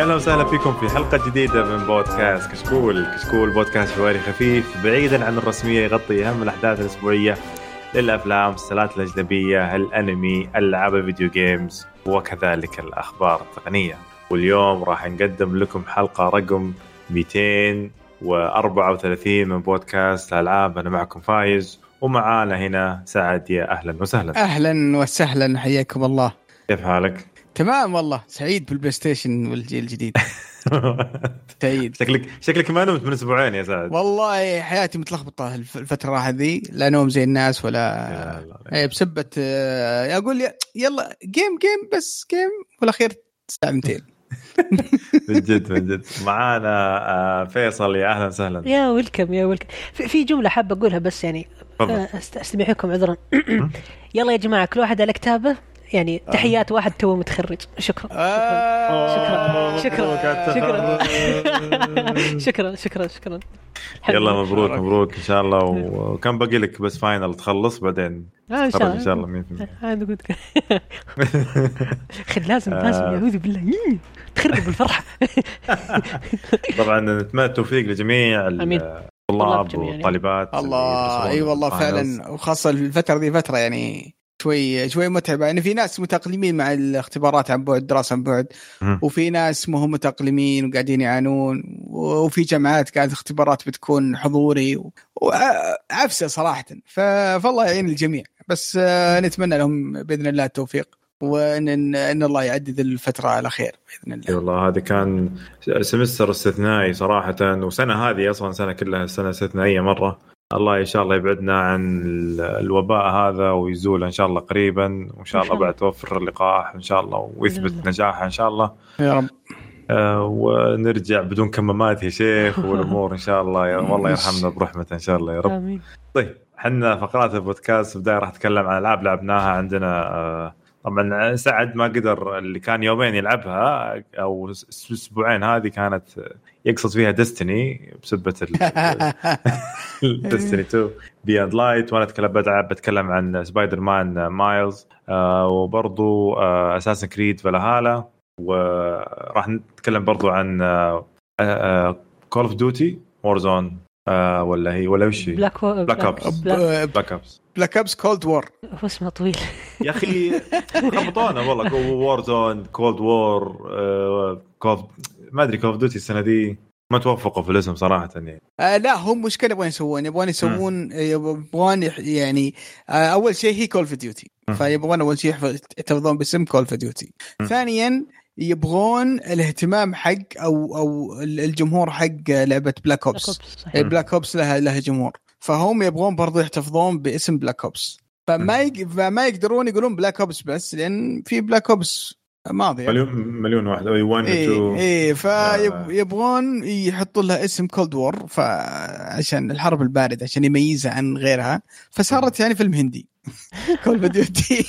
يا أهلا وسهلا فيكم في حلقة جديدة من بودكاست كشكول، كشكول بودكاست حواري خفيف بعيدا عن الرسمية يغطي أهم الأحداث الأسبوعية للأفلام، المسلسلات الأجنبية، الأنمي، ألعاب الفيديو games وكذلك الأخبار التقنية. واليوم راح نقدم لكم حلقة رقم 234 من بودكاست الألعاب أنا معكم فايز ومعانا هنا سعد يا أهلا وسهلا. أهلا وسهلا حياكم الله. كيف حالك؟ تمام والله. سعيد بال PlayStation والجيل الجديد. سعيد. شكلك شكلك ما نمت من أسبوعين يا سعد. والله حياتي متلخبطة الفترة هذه. لا نوم زي الناس ولا إيه، بسبة آه، أقول يلا game game بس game والأخير ساعتين من جد من جد. معانا آه، فيصل. يا أهلا وسهلا. يا ويلكم يا ويلكم. في جملة حاب أقولها بس يعني آه، استمعكم عذرا. يلا يا جماعة كل واحد على كتابه. يعني آه. تحيات واحد تو متخرج. شكرا. آه. شكرا. شكرا. شكرا. شكرا. شكرا. شكرا. يلا مبروك مبروك إن شاء الله. وكم باقي لك بس فاينل تخلص بعدين آه إن شاء الله إن شاء الله 100% هذا قلت. خذ لازم لازم اعوذ بالله. تخرب الفرحه طبعا نتمنى التوفيق لجميع الطلاب والطالبات الله. اي والله فعلا. وخاصة الفترة دي فترة يعني شوي شوي متعبه يعني في ناس متاقلمين مع الاختبارات عن بعد الدراسه عن بعد. وفي ناس ما هم متاقلمين وقاعدين يعانون. وفي جامعات قاعدة اختبارات بتكون حضوري. وعفسه صراحة. فالله يعين الجميع. بس آه، نتمنى لهم بإذن الله التوفيق. وان إن الله يعدد الفترة على خير بإذن الله. والله هذا كان سمستر استثنائي صراحة. وسنة هذه أصلا سنة كلها سنة استثنائية مرة. الله إن شاء الله يبعدنا عن الوباء هذا ويزول إن شاء الله قريبا وإن شاء الله بعد توفر اللقاح إن شاء الله ويثبت نجاحه إن شاء الله. يا رب. آه ونرجع بدون كمامات يا شيخ والأمور إن شاء الله. يا والله يرحمنا برحمته إن شاء الله يا رب. آمين. طيب إحنا فقرات البودكاست بدايه راح نتكلم عن ألعاب لعبناها عندنا آه طبعا سعد ما قدر اللي كان يومين يلعبها أو أسبوعين هذه كانت يقصد فيها ديستني بسبة Destiny 2 Beyond Light وأنا اتكلم بتكلم عن Spider-Man Miles آه وبرضو Assassin's Creed Valhalla وراح نتكلم برضو عن Call of Duty Warzone ولا هي ولا وش هي؟ Black Black Ops Black Ops Black Ops Cold War هو اسمه طويل. يا أخي لخبطونا والله. Warzone Cold War Cold ما أدري Call of Duty السنة دي. ما توفقوا في الاسم صراحة يعني. آه لا هم مشكلة يبغون يسوون. يبغون يسوون يبغون يعني آه أول شيء هي Call of Duty فيبغون أول شيء يحتفظون باسم Call of Duty ثانيا يبغون الاهتمام حق أو أو الجمهور حق لعبة Black Ops Black Ops لها لها جمهور. فهم يبغون برضو يحتفظون باسم Black Ops فما يق... فما يقدرون يقولون Black Ops بس لأن في Black Ops ماضي. مليون مليون واحد اي 1 اي اي فيبغون يحطوا لها اسم Cold War فعشان الحرب الباردة عشان يميزها عن غيرها. فصارت يعني فيلم هندي. Call of Duty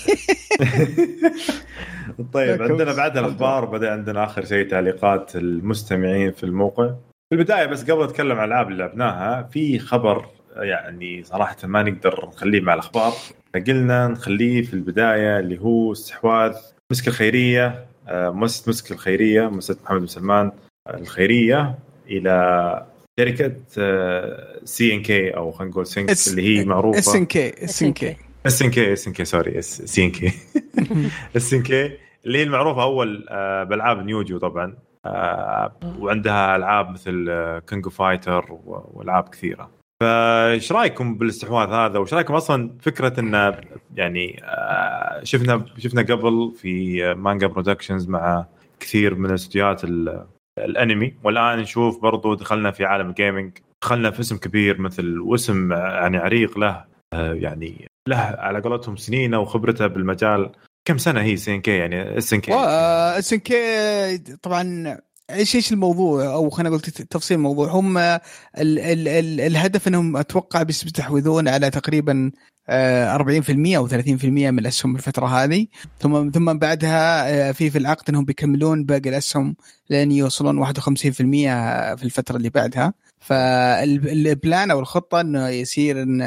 طيب عندنا بعد الأخبار بدأ عندنا آخر شيء تعليقات المستمعين في الموقع. في البداية بس قبل أتكلم عن الالعاب اللي لعبناها في خبر يعني صراحة ما نقدر نخليه مع الأخبار. فقلنا نخليه في البداية اللي هو استحواذ مسك الخيرية آه، مؤسسة مسك الخيرية مؤسسة محمد بن سلمان الخيرية إلى شركة CNK أو خلينا نقول سينك اللي هي معروفة. اس ان كي اس ان كي اس ان كي اس ان كي سوري سي ان كي اس ان كي اللي هي المعروفة أول آه، بألعاب Neo Geo طبعا. آه، وعندها ألعاب مثل King Fighter وألعاب كثيرة. فايش رأيكم بالاستحواذ هذا؟ وش رأيكم أصلا فكرة انه يعني آه، شفنا شفنا قبل في Manga Productions مع كثير من استديوهات الأنمي. والآن نشوف برضو دخلنا في عالم ال gaming دخلنا في اسم كبير مثل واسم يعني عريق له آه، يعني له على قولتهم سنينة وخبرته بالمجال. كم سنة هي CNK؟ يعني SNK SNK طبعا إيش إيش الموضوع؟ أو خلينا نقول تفصيل الموضوع. هم ال ال ال الهدف إنهم أتوقع بيستحوذون على تقريبا 40% آه، أو 30% من الأسهم الفترة هذه. ثم ثم بعدها آه، في في العقد إنهم بيكملون باقي الأسهم لين يوصلون 51% في الفترة اللي بعدها. فالبلان أو الخطة إنه يصير إن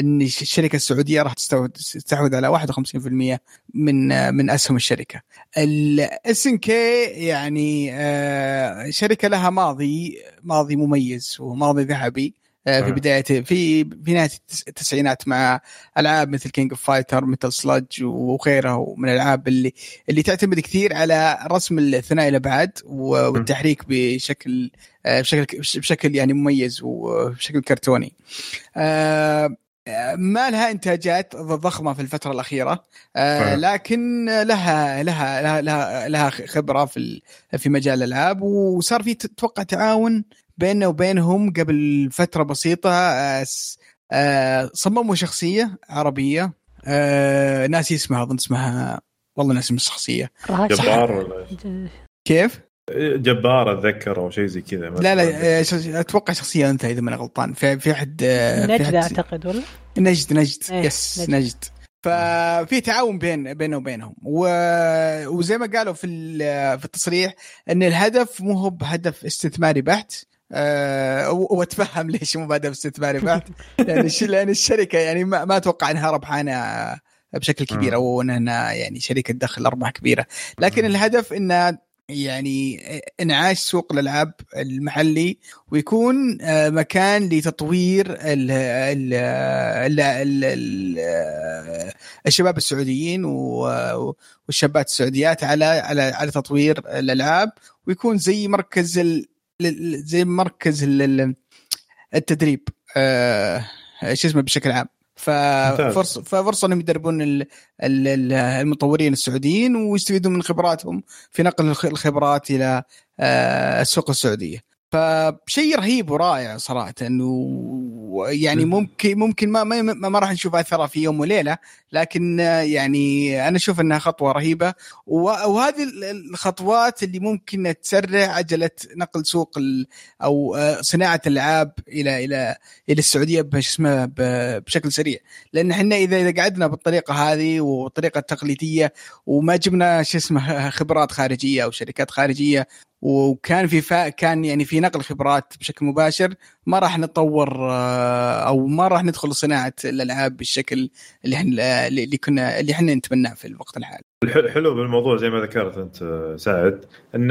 إن الشركة السعودية راح تستحوذ على 51% من من أسهم الشركة. ال SNK يعني آه، شركة لها ماضي ماضي مميز وماضي ذهبي آه، في بداية في في نهاية التسعينات مع ألعاب مثل King of Fighter مثل Slug وغيرها من الألعاب اللي اللي تعتمد كثير على رسم الثنائي الأبعاد والتحريك بشكل آه، بشكل بشكل يعني مميز وبشكل كرتوني. آه، ما لها إنتاجات ضخمة في الفترة الأخيرة لكن لها لها لها لها خبرة في في مجال الألعاب وصار في توقع تعاون بيننا وبينهم قبل فترة بسيطة آه، آه، صمموا شخصية عربية آه، ناسي اسمها أظن اسمها والله ناسي الشخصية. جبار ولا كيف؟ جبار أتذكر أو شيء زي كذا لا لا أتوقع شخصيه أنت إذا ماني غلطان. في في احد نجد أعتقد ولا؟ نجد نجد. إيه يس نجد, نجد. ففي تعاون بين بينه وبينهم. و... وزي ما قالوا في في التصريح إن الهدف مو هو بهدف استثماري بحت. أه وأتفهم ليش مو بهدف استثماري بحت. لأن لأن الشركة يعني ما, ما أتوقع إنها ربحانة بشكل كبير أو إنها يعني شركة دخل أرباح كبيرة. لكن الهدف إنها يعني انعاش سوق الألعاب المحلي ويكون مكان لتطوير ال ال ال ال ال الشباب السعوديين والشابات السعوديات على على على تطوير الألعاب ويكون زي مركز زي مركز التدريب آه، شو اسمه بشكل عام. ففرصه ففرصة انهم يدربون المطورين السعوديين ويستفيدون من خبراتهم في نقل الخبرات إلى آه، السوق السعودية. فشيء رهيب ورائع صراحة إنه يعني ممكن ممكن ما ما, ما راح نشوف اثرها في يوم وليلة لكن يعني أنا أشوف إنها خطوة رهيبة. وهذه الخطوات اللي ممكن تسرع عجلة نقل سوق أو صناعة الألعاب إلى إلى إلى السعودية اسمه بشكل سريع. لأن إحنا إذا إذا قعدنا بالطريقة هذه والطريقة التقليدية وما جبنا شو اسمه خبرات خارجية أو شركات خارجية وكان في فا كان يعني في نقل خبرات بشكل مباشر ما راح نتطور آه، أو ما راح ندخل صناعة الألعاب بالشكل اللي إحنا اللي كنا اللي إحنا نتمناه في الوقت الحالي. الحلو بالموضوع زي ما ذكرت أنت سعد إن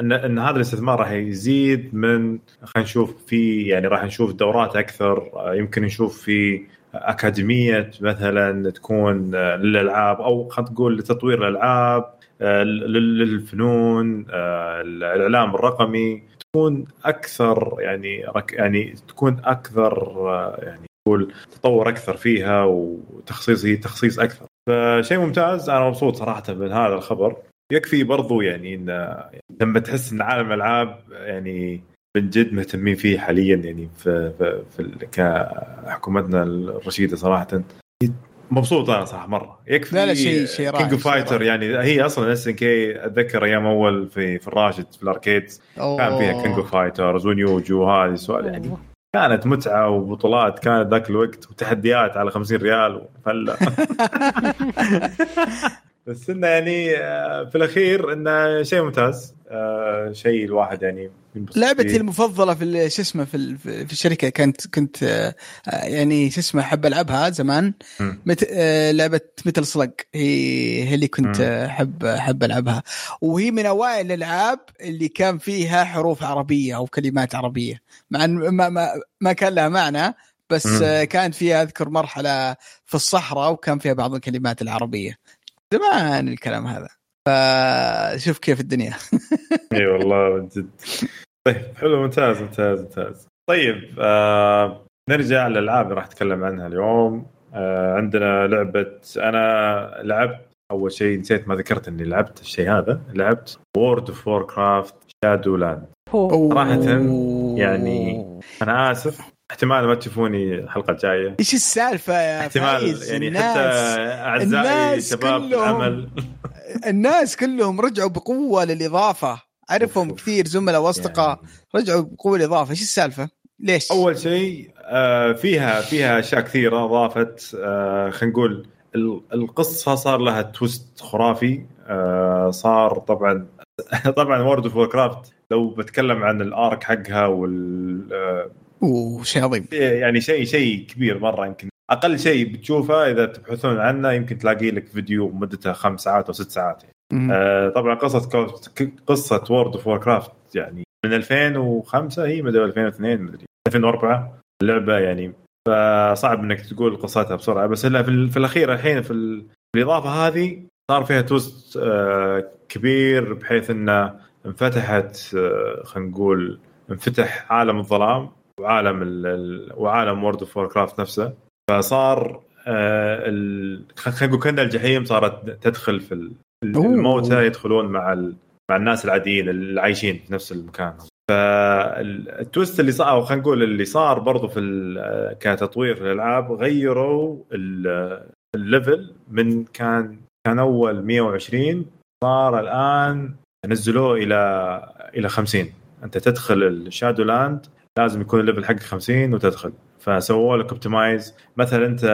إن إن هذا الاستثمار راح يزيد من خلينا نشوف في يعني راح نشوف دورات أكثر آه، يمكن نشوف في أكاديمية مثلا تكون آه، للألعاب أو خلينا نقول لتطوير الألعاب للفنون الإعلام الرقمي تكون أكثر يعني يعني تكون أكثر آه، يعني تقول تطور أكثر فيها وتخصيص تخصيص أكثر. فشيء ممتاز. أنا مبسوط صراحة من هذا الخبر. يكفي برضو يعني إن لما تحس إن عالم الالعاب يعني من جد مهتمين فيه حاليا يعني في في, في كحكومتنا الرشيدة صراحة مبسوط أنا صراحة مرة. يكفي لا لا شيء شيء رائع King Fighter يعني هي أصلا SNK أتذكر أيام أول في في الراشد في ال arcades كان فيها King Fighters و Neo Geo وهذه السوالف يعني كانت متعة وبطولات كانت ذاك الوقت وتحديات على 50 ريال فلا بس إنه يعني آه، في الأخير إنه شيء ممتاز. آه، شيء الواحد يعني لعبتي المفضلة في شو اسمه في, في الشركة كانت كنت آه، يعني شو اسمه أحب ألعبها زمان. مت... لعبة مثل سلق هي هي اللي كنت أحب أحب ألعبها. وهي من أوائل الألعاب اللي كان فيها حروف عربية أو كلمات عربية. مع ما, ما, ما كان لها معنى بس مم. كانت فيها أذكر مرحلة في الصحراء وكان فيها بعض الكلمات العربية. زمان الكلام هذا. فشوف كيف الدنيا. إي والله جد. طيب حلو ممتاز ممتاز ممتاز. طيب آه نرجع للألعاب اللي راح أتكلم عنها اليوم. آه عندنا لعبة أنا لعبت أول شيء نسيت ما ذكرت إني لعبت الشيء هذا لعبت World of Warcraft Shadowlands صراحة يعني أنا آسف احتمال ما تشوفوني الحلقة الجاية. إيش السالفة يا احتمال فايز؟ يعني الناس حتى أعزائي شباب العمل. الناس كلهم رجعوا بقوة للإضافة. أعرفهم كثير زملاء وأصدقاء يعني. رجعوا بقوة للإضافة. إيش السالفة؟ ليش؟ أول شيء آه، فيها فيها أشياء كثيرة أضافت. آه، خلينا نقول القصة صار لها twist خرافي. آه، صار طبعا طبعا World of Warcraft لو بتكلم عن ال lore حقها وال وشيء عظيم يعني شيء شيء كبير مرة يمكن. أقل شيء بتشوفه إذا تبحثون عنه يمكن تلاقي لك فيديو مدته خمس ساعات أو ست ساعات يعني. آه طبعا قصة قصة World of Warcraft يعني من 2005 هي مدري 2002 مدري 2004 اللعبة يعني. فصعب إنك تقول قصتها بسرعة بس إلا في, في الأخير الحين في, الإضافة هذه صار فيها twist آه كبير بحيث إنه انفتحت آه خلينا نقول انفتح عالم الظلام. وعالم ال وعالم World of Warcraft نفسه. فصار آه خلينا نقول كأن الجحيم صارت تدخل في الموتى يدخلون مع مع الناس العاديين اللي عايشين في نفس المكان. فال twist اللي صار أو خلينا نقول اللي صار برضو في كتطوير في الألعاب غيروا ال level من كان كان أول 120 صار الآن نزلوه إلى إلى 50 أنت تدخل ال Shadowlands لازم يكون ال level حقك 50 وتدخل. فسووا لك optimize مثلا أنت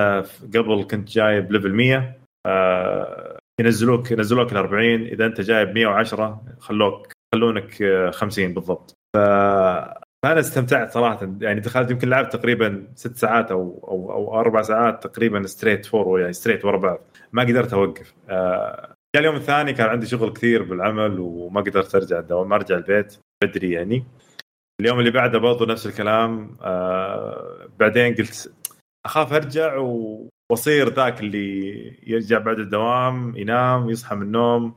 قبل كنت جايب level 100 آه ينزلوك ينزلوك ل 40 إذا أنت جايب 110 خلوك خلونك 50 بالضبط. ف فأنا استمتعت صراحة. يعني دخلت يمكن لعبت تقريبا ست ساعات أو أو أو أربع ساعات تقريبا straight four يعني straight ورا بعض. ما قدرت أوقف. آه اليوم الثاني كان عندي شغل كثير بالعمل وما قدرت أرجع الدوام ما أرجع البيت بدري يعني. اليوم اللي بعده برضه نفس الكلام آه بعدين قلت أخاف أرجع و... وأصير ذاك اللي يرجع بعد الدوام ينام يصحى من النوم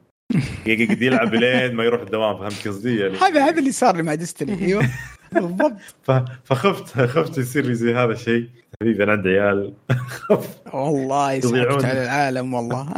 يقعد يلعب لين ما يروح الدوام فهمت قصدي؟ يعني هذا هذا اللي صار لي مع ديستني أيوه. بالضبط. فخفت خفت يصير لي زي هذا الشيء. حبيبي أنا عندي عيال. والله سحبت على العالم والله.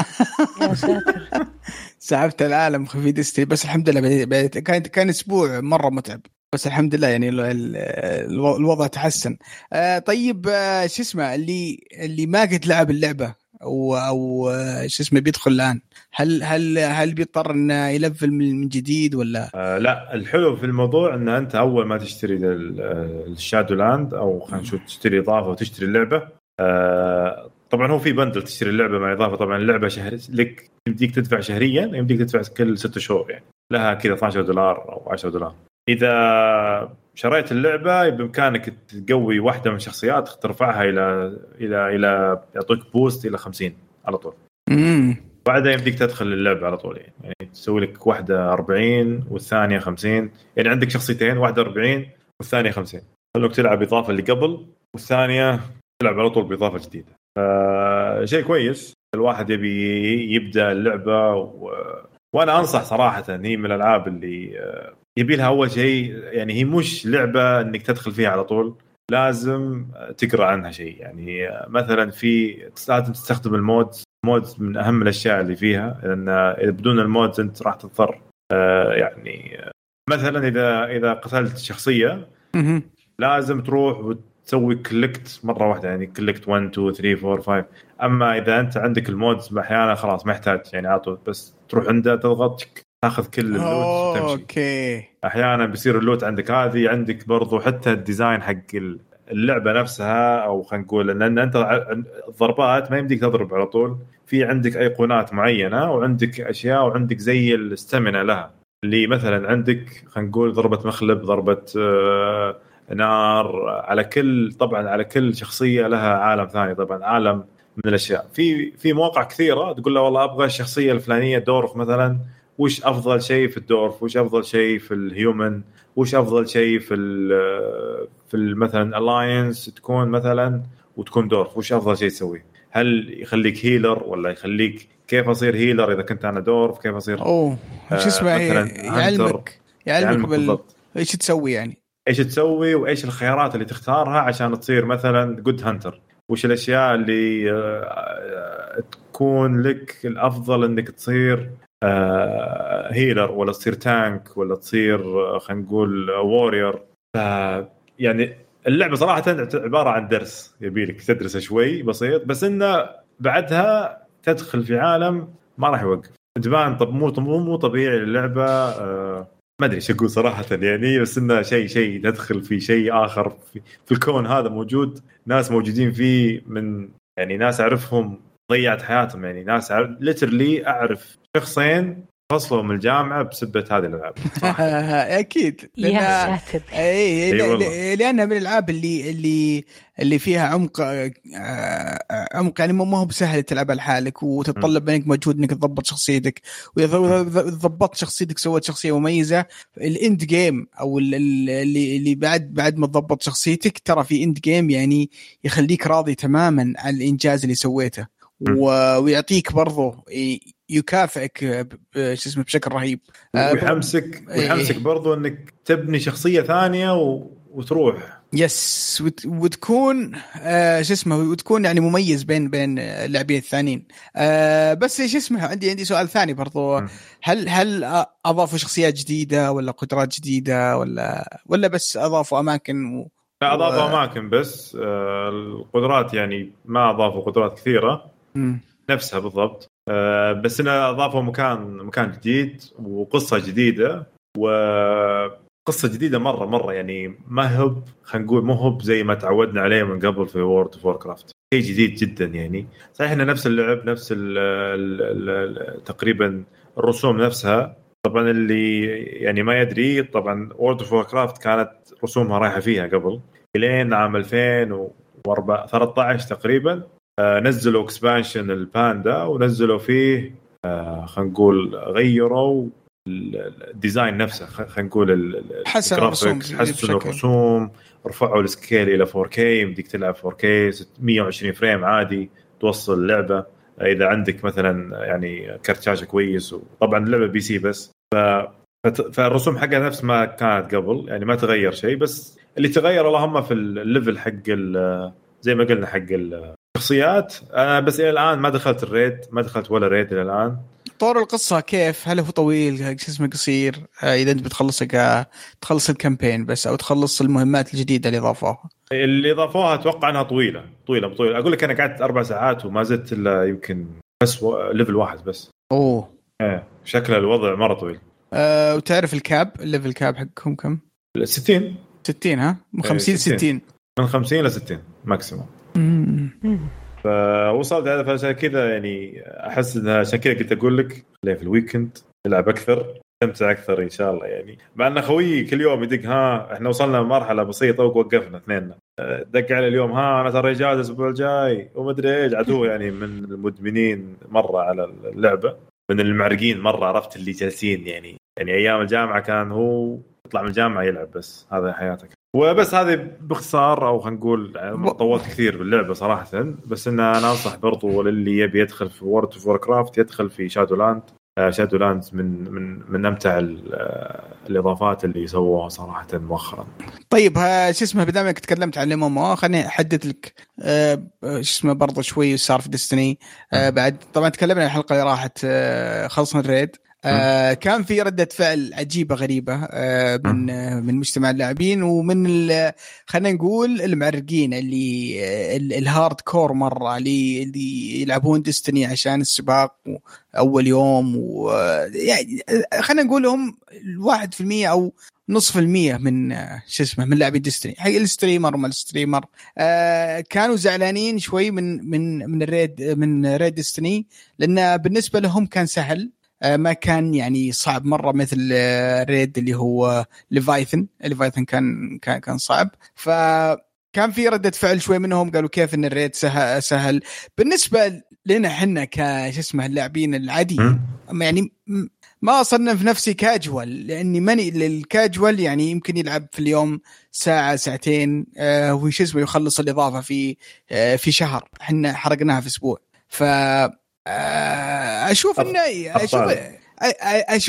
سحبت العالم في ديستني بس الحمد لله كان كان أسبوع مرة متعب. بس الحمد لله يعني الوضع تحسن. آه طيب آه شو اسمه اللي اللي ما قد لعب اللعبة أو أو آه، شو اسمه بيدخل الآن هل هل هل بيضطر إنه يلفل من جديد ولا؟ آه لا. الحلو في الموضوع إن أنت أول ما تشتري الشادو لاند أو خلينا نشوف تشتري إضافة وتشتري اللعبة. آه طبعا هو في بندل تشتري اللعبة مع إضافة. طبعا اللعبة شهر لك يمديك تدفع شهريا يمديك تدفع كل ست شهور يعني. لها كذا 12 دولار أو 10 دولار. إذا شريت اللعبة بإمكانك تقوي واحدة من الشخصيات ترفعها إلى إلى إلى يعطيك بوست إلى 50 على طول. امم بعدها يمديك تدخل اللعبة على طول يعني, يعني تسوي لك واحدة 40 والثانية 50 يعني عندك شخصيتين واحدة 40 والثانية 50 خلوك تلعب اضافه اللي قبل والثانية تلعب على طول بإضافة جديدة. شيء كويس الواحد يبي يبدأ اللعبة و... وأنا أنصح صراحة هي من الألعاب اللي يبي لها أول شيء يعني هي مش لعبة إنك تدخل فيها على طول لازم تقرأ عنها شيء. يعني مثلا في لازم تستخدم ال mods mods من أهم الأشياء اللي فيها لأن بدون ال mods أنت راح تضطر آه، يعني مثلا إذا إذا قتلت شخصية لازم تروح وتسوي collect مرة واحدة يعني collect 1 2 3 4 5 أما إذا أنت عندك ال mods أحيانا خلاص ما يحتاج يعني عطوا بس تروح عنده تضغط تاخذ كل ال loot وتمشي. okay. أحيانا بيصير ال loot عندك هذه عندك برضو حتى ال design حق اللعبة نفسها أو خلينا نقول لأن أنت الضربات ما يمديك تضرب على طول. في عندك ايقونات معينة وعندك أشياء وعندك زي ال stamina لها. اللي مثلا عندك خلينا نقول ضربة مخلب ضربة آه، نار على كل طبعا على كل شخصية لها عالم ثاني طبعا عالم من الأشياء. في في مواقع كثيرة تقول له والله أبغى الشخصية الفلانية dwarf مثلا. وش أفضل شيء في ال dwarf؟ وش أفضل شيء في ال human؟ وش أفضل شيء في ال في ال مثلا الاينس تكون مثلا وتكون dwarf؟ وش أفضل شيء تسويه؟ هل يخليك healer ولا يخليك كيف أصير healer إذا كنت أنا dwarf؟ كيف أصير؟ أوه شو اسمه يعلمك يعلمك بال... إيش تسوي يعني. إيش تسوي وإيش الخيارات اللي تختارها عشان تصير مثلا good hunter وش الأشياء اللي آه، تكون لك الأفضل إنك تصير هيلر آه، ولا تصير تانك ولا تصير آه، خلينا نقول وورير. يعني اللعبة صراحة عبارة عن درس يبي لك تدرسه شوي بسيط بس إنه بعدها تدخل في عالم ما راح يوقف. تبان طب مو مو طبيعي اللعبة آه ما أدري إيش أقول صراحة يعني بس إنه شيء شيء تدخل في شيء آخر في, في الكون هذا موجود ناس موجودين فيه من يعني ناس أعرفهم ضيعت حياتهم يعني. ناس literally أعرف شخصين فصلوا من الجامعة بسبة هذه الألعاب. أكيد. يا ساتر. اي إي والله. لانها من الألعاب اللي اللي اللي فيها عمق آه، عمق يعني ما هو بسهل تلعبها لحالك وتتطلب منك مجهود إنك تضبط شخصيتك واذا ضبطت شخصيتك سويت شخصية مميزة. ال end game أو ال- ال- اللي اللي بعد بعد ما تضبط شخصيتك ترى في end game يعني يخليك راضي تماما عن الإنجاز اللي سويته. ويعطيك برضه يكافئك شو اسمه بشكل رهيب. آه، ويحمسك إيه. ويحمسك برضو إنك تبني شخصية ثانية و... وتروح. يس وت- وتكون آه شو اسمه وتكون يعني مميز بين بين اللاعبين الثانيين. آه بس شو اسمه عندي عندي سؤال ثاني برضو. م. هل هل أضافوا شخصيات جديدة ولا قدرات جديدة ولا ولا بس أضافوا أماكن و... لا أضافوا أماكن بس. آه، القدرات يعني ما أضافوا قدرات كثيرة. نفسها بالضبط. آه، بس إنه أضافوا مكان مكان جديد وقصة جديدة وقصه جديدة مرة مرة يعني ما هو خلينا نقول مو هو زي ما تعودنا عليه من قبل في World of Warcraft شيء جديد جدا يعني. صحيح إنه نفس اللعب نفس ال ال ال ال تقريبا الرسوم نفسها. طبعا اللي يعني ما يدري طبعا World of Warcraft كانت رسومها رايحة فيها قبل. إلين عام 2013 تقريبا. نزلوا expansion الباندا ونزلوا فيه آه، خلينا نقول غيروا ال- ال design نفسه خلينا نقول ال- ال- حسن ال graphics، الرسوم حسنوا. الرسوم رفعوا ال scale إلى 4K يمديك تلعب 4K 120 frame عادي توصل اللعبة إذا عندك مثلا يعني كرت شاشه كويس وطبعا اللعبة PC بس ف فالرسوم حقها نفس ما كانت قبل يعني ما تغير شيء بس اللي تغير اللهم في ال level حق زي ما قلنا حق الشخصيات أنا بس إلى الآن ما دخلت ال raid ما دخلت ولا raid إلى الآن طور القصة كيف؟ هل هو طويل؟ شو اسمه قصير؟ آه إذا أنت بتخلص تخلص ال campaign بس أو تخلص المهمات الجديدة اللي اضافوها اللي اضافوها أتوقع إنها طويلة طويلة طويلة أقول لك أنا قعدت أربع ساعات وما زدت إلا يمكن بس و... level واحد بس أوه إيه شكل الوضع مرة طويل آه وتعرف ال cap ال level cap حقكم كم؟ 60 60 ها؟ من إيه، 50 60. 60 من 50 ل 60 maximum. فوصلت هذا فعشان كذا يعني أحس انها عشان كذا قلت أقول لك خليها في ال weekend العب أكثر استمتع أكثر إن شاء الله يعني. مع إن خويي كل يوم يدق ها إحنا وصلنا لمرحلة بسيطة ووقفنا اثنين. أه، دق على اليوم ها أنا ترى اجازه الأسبوع الجاي ومدري إيش. عاد هو يعني من المدمنين مرة على اللعبة من المعرقين مرة عرفت اللي جالسين يعني. يعني أيام الجامعة كان هو يطلع من الجامعة يلعب بس هذا حياتك. وبس هذه باختصار أو خلينا نقول طولت كثير باللعبة صراحة. بس إن أنا أنصح برضو للي يبي يدخل في World of Warcraft يدخل في Shadowlands Shadowlands من من من أمتع آه، الإضافات اللي سووها صراحة مؤخرا. طيب شو اسمه بدام انك تكلمت عن ال MM خليني أحدد لك آه شو اسمه برضه شوي صار في Destiny آه بعد طبعا تكلمنا الحلقة اللي راحت خلصنا ال raid آه كان في ردة فعل عجيبة غريبة آه من آه من مجتمع اللاعبين ومن خلينا نقول المعرقين اللي آه ال- ال hardcore مرة اللي اللي يلعبون Destiny عشان السباق أول يوم ويعني خلينا نقول هم الواحد في المية أو نصف المية من آه، شو اسمه من لاعبي Destiny حق ال streamer وما ال streamer. آه كانوا زعلانين شوي من من من ال raid من raid Destiny لأن بالنسبة لهم كان سهل. آه ما كان يعني صعب مرة مثل آه، raid اللي هو Leviathan. Leviathan كان كان كان صعب. ف كان في ردة فعل شوي منهم قالوا كيف إن ال raid سهل, سهل. بالنسبة لنا إحنا ك شو اسمه اللاعبين العاديين أما يعني ما أصنف نفسي كاجوال لأني ماني الكاجوال يعني يمكن يلعب في اليوم ساعة ساعتين آه وش اسمه يخلص الإضافة في آه في شهر. إحنا حرقناها في أسبوع. ف آه أشوف انه أشوف.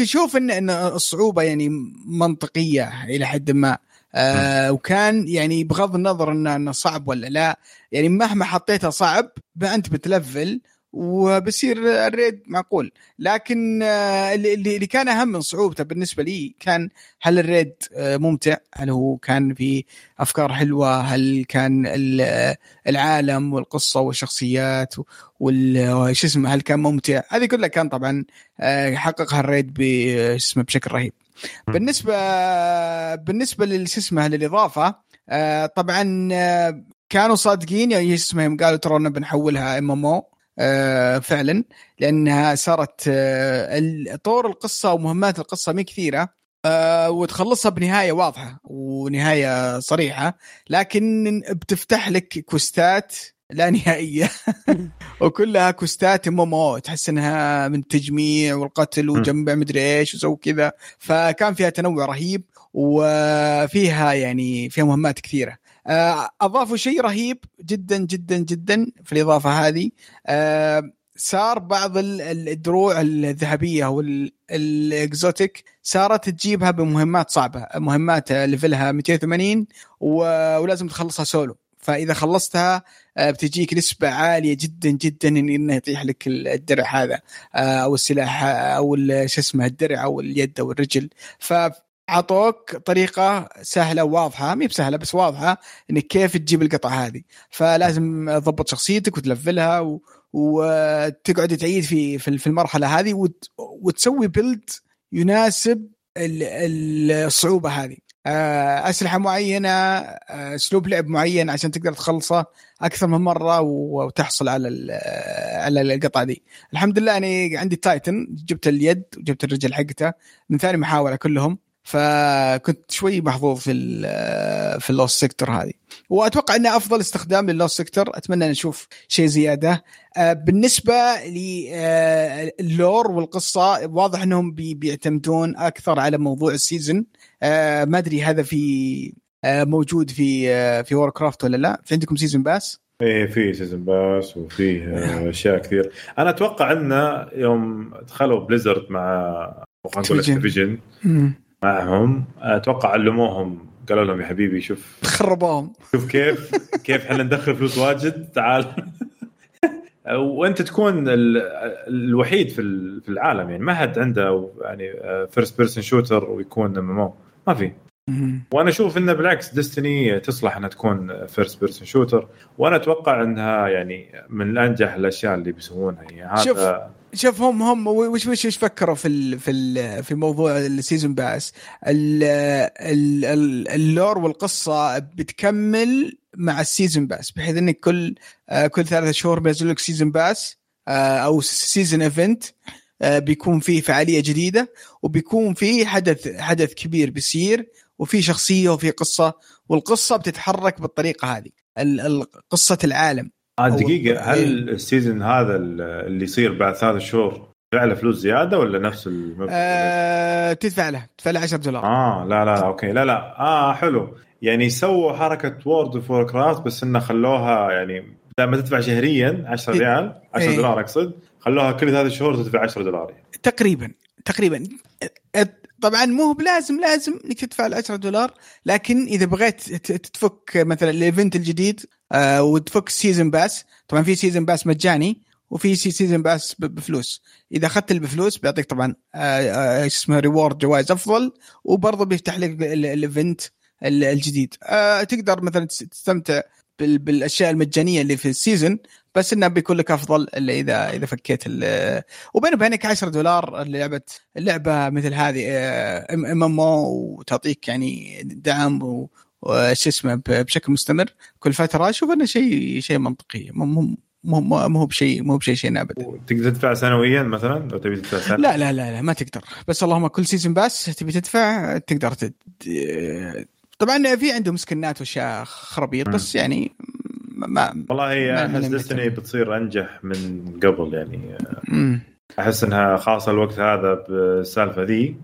أشوف ان إن الصعوبة يعني منطقية إلى حد ما آه وكان يعني بغض النظر انه إنه صعب ولا لا يعني مهما حطيتها صعب انت بتلفل وبصير الريد معقول لكن آه، اللي اللي كان أهم من صعوبته بالنسبة لي كان هل ال raid آه، ممتع؟ هل هو كان في أفكار حلوة؟ هل كان آه، العالم والقصة والشخصيات وال شو اسمه هل كان ممتع؟ هذه كلها كان طبعا حققها ال raid اسمه بشكل رهيب. بالنسبة بالنسبة للش اسمه للإضافة طبعا كانوا صادقين يعني شو اسمه يوم قالوا ترى بنحولها MMO فعلا لأنها صارت آه طور القصة ومهمات القصة مي كثيرة آه وتخلصها بنهاية واضحة ونهاية صريحة لكن بتفتح لك كوستات لا نهائية. وكلها كوستات ام تحس إنها من التجميع والقتل وجمع مدري إيش وسوي كذا. فكان فيها تنوع رهيب وفيها يعني فيها مهمات كثيرة. آه، اضافوا شيء رهيب جدا جدا جدا في الإضافة هذه. آه، صار بعض الدروع الذهبية أو ال exotic صارت تجيبها بمهمات صعبة. مهمات level ها 280 ولازم تخلصها سولو. فإذا خلصتها آه، بتجيك نسبة عالية جدا جدا إنه يطيح لك الدرع هذا أو السلاح أو شو اسمه الدرع أو اليد أو الرجل. ف عطوك طريقة سهلة وواضحة مي بسهلة بس واضحة إنك كيف تجيب القطعة هذه. فلازم تضبط شخصيتك وت level ها و... وتقعد تعيد في في المرحلة هذه وت... وتسوي build يناسب الصعوبة هذه. آه، أسلحة معينة آه، أسلوب لعب معين عشان تقدر تخلصه أكثر من مرة وتحصل على على القطعة دي. الحمد لله أني عندي Titan جبت اليد وجبت الرجل حقته. من ثاني محاولة كلهم. فكنت شوي محظوظ في في ال lost sector هذه. وأتوقع إنه أفضل استخدام لل lost sector. أتمنى نشوف شيء زيادة. آه، بالنسبة لل lore والقصة واضح إنهم بيعتمدون أكثر على موضوع ال season آه، ما أدري هذا في آه، موجود في في Warcraft ولا لا. في عندكم season pass؟ إيه في season pass وفي أشياء كثير. أنا أتوقع إنه يوم دخلوا Blizzard مع خلينا نقول Activision معهم. أتوقع علموهم. قالوا لهم يا حبيبي شوف. خربوهم شوف كيف. كيف إحنا ندخل فلوس واجد. تعال. وأنت تكون الوحيد في في العالم يعني. ما حد عنده يعني first person shooter ويكون MM ما في. وأنا أشوف إنه بالعكس Destiny تصلح إنها تكون first person shooter وأنا أتوقع إنها يعني من انجح الأشياء اللي بيسوونها. يعني هذا شوف هم هم وش وش وش فكروا في ال في ال في موضوع ال season pass ال lore والقصة بتكمل مع ال season pass بحيث إنك كل آه، كل ثلاثة شهور بينزل لك season pass آه، أو season event آه، بيكون فيه فعالية جديدة وبيكون فيه حدث حدث كبير بيصير وفي شخصية وفي قصة والقصة بتتحرك بالطريقة هذه قصة العالم. دقيقة. هل إيه؟ ال season هذا اللي يصير بعد ثلاث شهور تدفع له فلوس زيادة ولا نفس المبلغ؟ آه تدفع له. تدفع له 10 دولار. آه لا لا okay. لا لا. آه حلو. يعني سووا حركة World of Warcraft بس إنه خلوها يعني لما تدفع شهريا 10 ريال. 10 إيه؟ دولار أقصد. خلوها كل ثلاث شهور تدفع 10 دولار يعني. تقريبا. تقريبا. طبعا مو بلازم لازم إنك تدفع ال 10 دولار. لكن إذا بغيت تفك مثلا ال event الجديد آه وتفك season pass طبعا في season pass مجاني وفي season pass بفلوس. إذا أخذت اللي بفلوس بيعطيك طبعا آه آه اسمه reward جوائز أفضل وبرضه بيفتح لك ال event الجديد. تقدر مثلا تستمتع بالأشياء المجانية اللي في ال season بس إنه بيكون لك أفضل إلا اذا إذا فكيت وبين وبينك 10 دولار لعبة اللعبه مثل هذه ام ام أو وتعطيك يعني دعم وش اسمه بشكل مستمر. كل فترة أشوف إنه شيء شيء منطقي. مو مو مو بشيء مو بشيء شيء ابدا. تقدر تدفع سنويا مثلا؟ لو تبي تدفع سنة. لا لا لا لا ما تقدر. بس اللهم كل season pass تبي تدفع تقدر تد... طبعا في عندهم سكنات وأشياء خرابيط بس يعني ما والله أحس Destiny بتصير أنجح من قبل يعني. أحس إنها خاصة الوقت هذا بالسالفة ذي.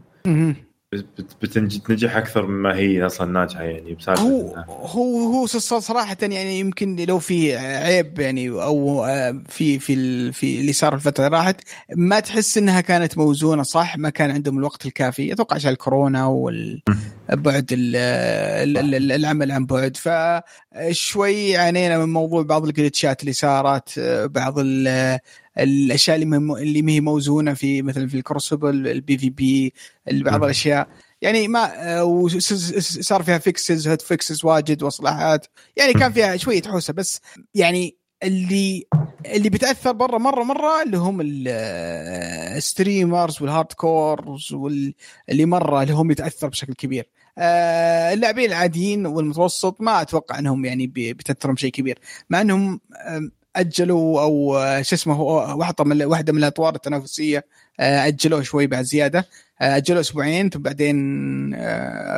بتنجح أكثر مما هي أصلا ناجحة يعني بسالفة هو هو هو صراحة يعني يمكن لو في عيب يعني أو آه، في في في اللي صار الفترة اللي راحت ما تحس إنها كانت موزونة صح؟ ما كان عندهم الوقت الكافي. أتوقع عشان الكورونا والبعد العمل عن بعد. فشوي عانينا من موضوع بعض الجلتشات اللي صارت آه، بعض الأشياء اللي اللي ما هي موزونة في مثلا في ال crucible ال PvP بعض الأشياء. يعني ما آه، صار فيها fixes hotfixes واجد وإصلاحات. يعني كان فيها شوية حوسة بس يعني اللي اللي بتأثر برا مرة مرة اللي هم ال streamers وال hardcores واللي مرة اللي هم يتاثر بشكل كبير. آه، اللاعبين العاديين والمتوسط ما أتوقع إنهم يعني بتأثرهم شيء كبير. مع إنهم أجلوا أو شو اسمه واحدة من واحدة من الأطوار التنافسية أجلوه شوي بعد زيادة. أجلوه أسبوعين ثم بعدين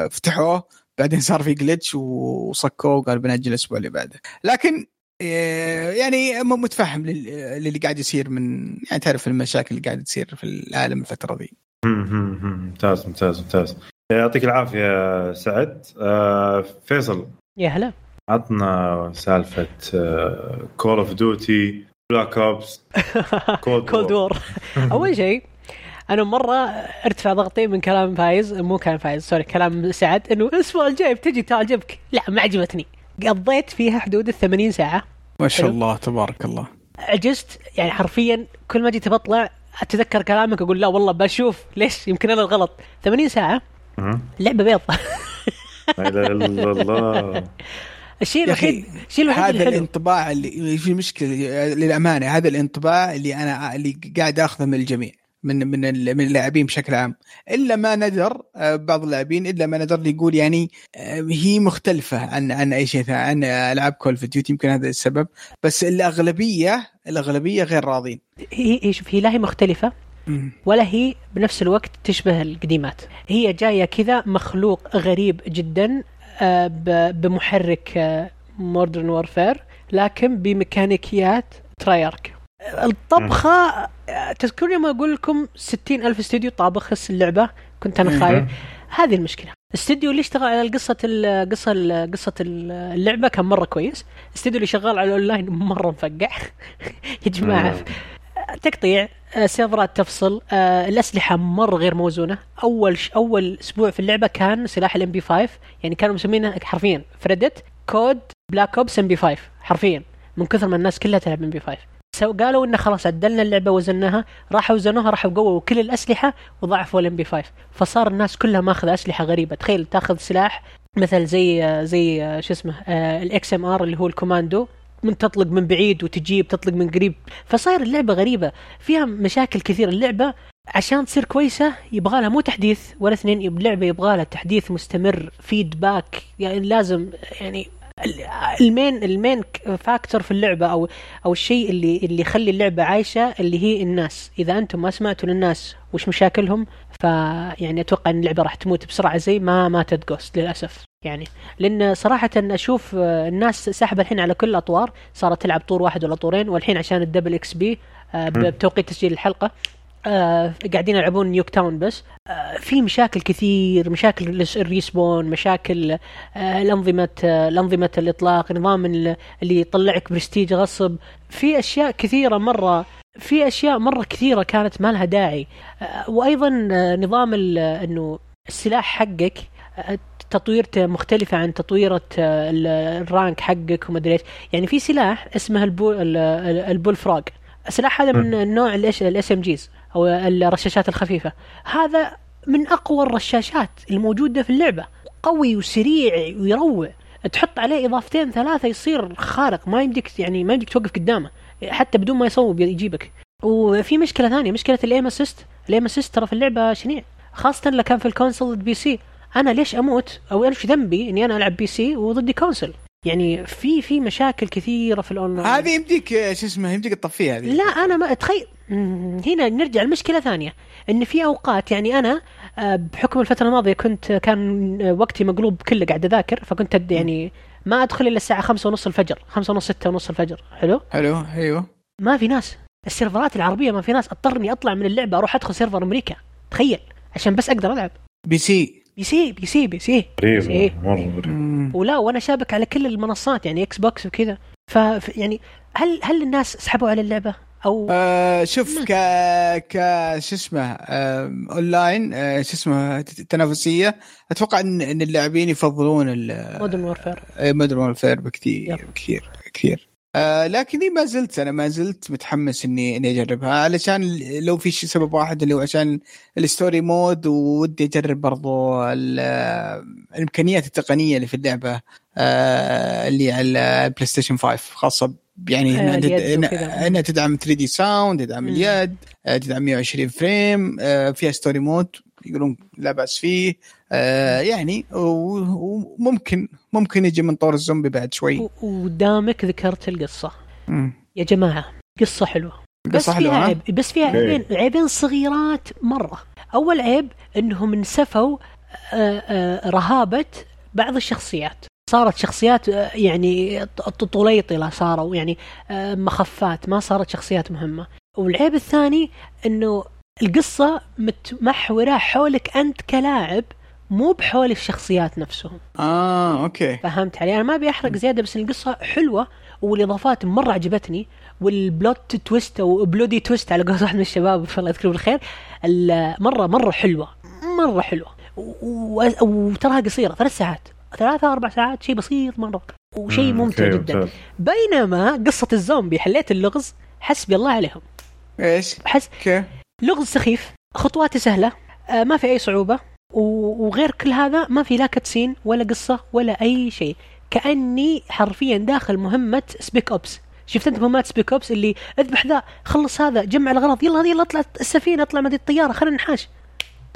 فتحوه. بعدين صار في جلتش وصكوه وقال بنأجل الأسبوع اللي بعده. لكن يعني متفهم للي قاعد يصير من يعني تعرف المشاكل اللي قاعدة تصير في العالم الفترة ذي. ممتاز ممتاز ممتاز. يعطيك العافية سعد. آه فيصل. يا هلا. عطنا سالفة Call of Duty Black Ops Cold War أول شيء أنا مرة ارتفع ضغطي من كلام فايز مو كلام فايز sorry كلام سعد إنه الأسبوع الجاي بتجي تعجبك. لا ما عجبتني. قضيت فيها حدود ال 80 ساعة. ما شاء الله تبارك الله. عجزت يعني حرفيا كل ما جيت بطلع أتذكر كلامك أقول لا والله بشوف ليش يمكن أنا الغلط. 80 ساعة؟ لعبة بيض لا إله إلا الله. الشيء الوحيد الشيء الوحيد هذا الانطباع اللي في مشكلة للأمانة هذا الانطباع اللي أنا اللي قاعد آخذه من الجميع من من من اللاعبين بشكل عام. إلا ما ندر بعض اللاعبين إلا ما ندر يقول يعني هي مختلفة عن عن أي شيء عن ألعاب Call of Duty يمكن هذا السبب. بس الاغلبيه الأغلبية غير راضين. هي هي شوف هي لا هي مختلفة ولا هي بنفس الوقت تشبه القديمات. هي جاية كذا مخلوق غريب جدا بمحرك Modern Warfare لكن بميكانيكيات Treyarch الطبخة تذكروني ما أقول لكم ستين ألف استوديو طابخ اللعبة كنت أنا خايف. هذه المشكلة. الاستوديو اللي اشتغل على قصة القصة قصة اللعبة كان مرة كويس. الاستوديو اللي شغال على الأونلاين مرة مفقع. يا جماعة. تقطيع سيرفرات تفصل الأسلحة مرة غير موزونة. أول ش... أول أسبوع في اللعبة كان سلاح ال MP 5 يعني كانوا مسمينه حرفيا فريدت كود Black Ops MP 5 حرفيا. من كثر ما الناس كلها تلعب MP 5 قالوا إنه خلاص عدلنا اللعبة وزناها راحوا وزنوها راحوا قووا كل الأسلحة وضعفوا ال MP 5 فصار الناس كلها ماخذة أسلحة غريبة. تخيل تاخذ سلاح مثل زي زي شو اسمه ال XM4 اللي هو الكوماندو. من تطلق من بعيد وتجيب تطلق من قريب. فصاير اللعبة غريبة. فيها مشاكل كثير اللعبة عشان تصير كويسة يبغى لها مو تحديث ولا اثنين اللعبة يبغى لها تحديث مستمر feedback يعني لازم يعني ال main ال main factor في اللعبة أو أو الشيء اللي اللي يخلي اللعبة عايشة اللي هي الناس. إذا أنتم ما سمعتوا للناس وش مشاكلهم فيعني أتوقع إن اللعبة راح تموت بسرعة زي ما ماتت Ghost للأسف. يعني لأن صراحة أشوف الناس ساحبه الحين على كل الأطوار صارت تلعب طور واحد ولا طورين والحين عشان ال double XP بتوقيت تسجيل الحلقة آه قاعدين يلعبون Nuketown بس. آه في مشاكل كثير مشاكل ال respawn مشاكل آه الأنظمة آه الأنظمة الإطلاق نظام اللي يطلعك برستيج غصب. في أشياء كثيرة مرة في أشياء مرة كثيرة كانت ما لها داعي. آه وأيضا آه نظام إنه السلاح حقك آه تطويرته مختلفة عن تطويرة ال rank حقك ومدري إيش، يعني في سلاح اسمه ال Bull ال Bullfrog، السلاح هذا من النوع ال SMGs أو الرشاشات الخفيفة. هذا من أقوى الرشاشات الموجودة في اللعبة. قوي وسريع ويروع. تحط عليه إضافتين ثلاثة يصير خارق. ما يمديك يعني ما يمديك توقف قدامه. حتى بدون ما يصوب يجيبك. وفي مشكلة ثانية مشكلة ال aim assist ال aim assist ترى في اللعبة شنيع. خاصة لو كان في ال console PC أنا ليش أموت أو إيش ذنبي إني أنا ألعب PC وضدي console يعني في في مشاكل كثيرة في الأونلاين. هذه يمديك شو اسمه يمديك تطفيها هذه. لا أنا ما أتخيل. هنا نرجع لمشكلة ثانية. إن في أوقات يعني أنا بحكم الفترة الماضية كنت كان وقتي مقلوب كله قاعد أذاكر فكنت يعني ما أدخل إلا الساعة خمسة ونص الفجر. خمسة ونص ستة ونص الفجر. حلو؟ حلو أيوه. ما في ناس. السيرفرات العربية ما في ناس. اضطر اني أطلع من اللعبة أروح أدخل server أمريكا. تخيل. عشان بس أقدر ألعب. بي سي. بي سي بي سي بي سي. غريب مره غريب ولا وأنا شابك على كل المنصات يعني Xbox وكذا ف يعني هل هل الناس سحبوا على اللعبة؟ أو آه شوف ك ك شو اسمه آه اونلاين آه شو اسمه تنافسية. أتوقع ان إن اللاعبين يفضلون Modern Warfare Modern Warfare بكثير بكثير كثير آه لكني ما زلت أنا ما زلت متحمس اني إني أجربها. علشان لو في شيء سبب واحد اللي هو عشان ال story mode ودي أجرب برضو الإمكانيات التقنية اللي في اللعبة آه اللي على ال PlayStation 5 خاصة يعني إنها انها تدعم 3D sound تدعم اليد تدعم 120 frame فيها story mode يقولون لا بأس فيه آه يعني وممكن ممكن يجي من طور الزومبي بعد شوي. ودامك ذكرت القصة. مم. يا جماعة قصة حلوة. بس فيها عيب بس فيها عيبين عيبين صغيرات مرة. أول عيب إنهم نسفوا رهبة بعض الشخصيات. صارت شخصيات يعني طليطلة صاروا يعني مخفات ما صارت شخصيات مهمة. والعيب الثاني إنه القصة متمحورة حولك أنت كلاعب مو بحول الشخصيات نفسهم. آه okay. فهمت علي؟ أنا ما أبي أحرق زيادة بس القصة حلوة والإضافات مرة عجبتني. وال plot twist أو bloody twist على قول واحد من الشباب الله يذكره بالخير مرة مرة حلوة مرة حلوة. وتراها قصيرة ثلاث ساعات. ثلاثة أربع ساعات شيء بسيط مرة وشيء ممتع جدا. بينما قصة الزومبي حليت اللغز حسبي الله عليهم. إيش؟ حس كيف؟ لغز سخيف خطواته سهلة آه ما في أي صعوبة وغير كل هذا ما في لا cutscene ولا قصة ولا أي شيء. كأني حرفيا داخل مهمة Spec Ops شفت أنت مهمات Spec Ops اللي أذبح ذا خلص هذا جمع الأغراض يلا يلا اطلع السفينة اطلع من الطيارة خلينا نحاش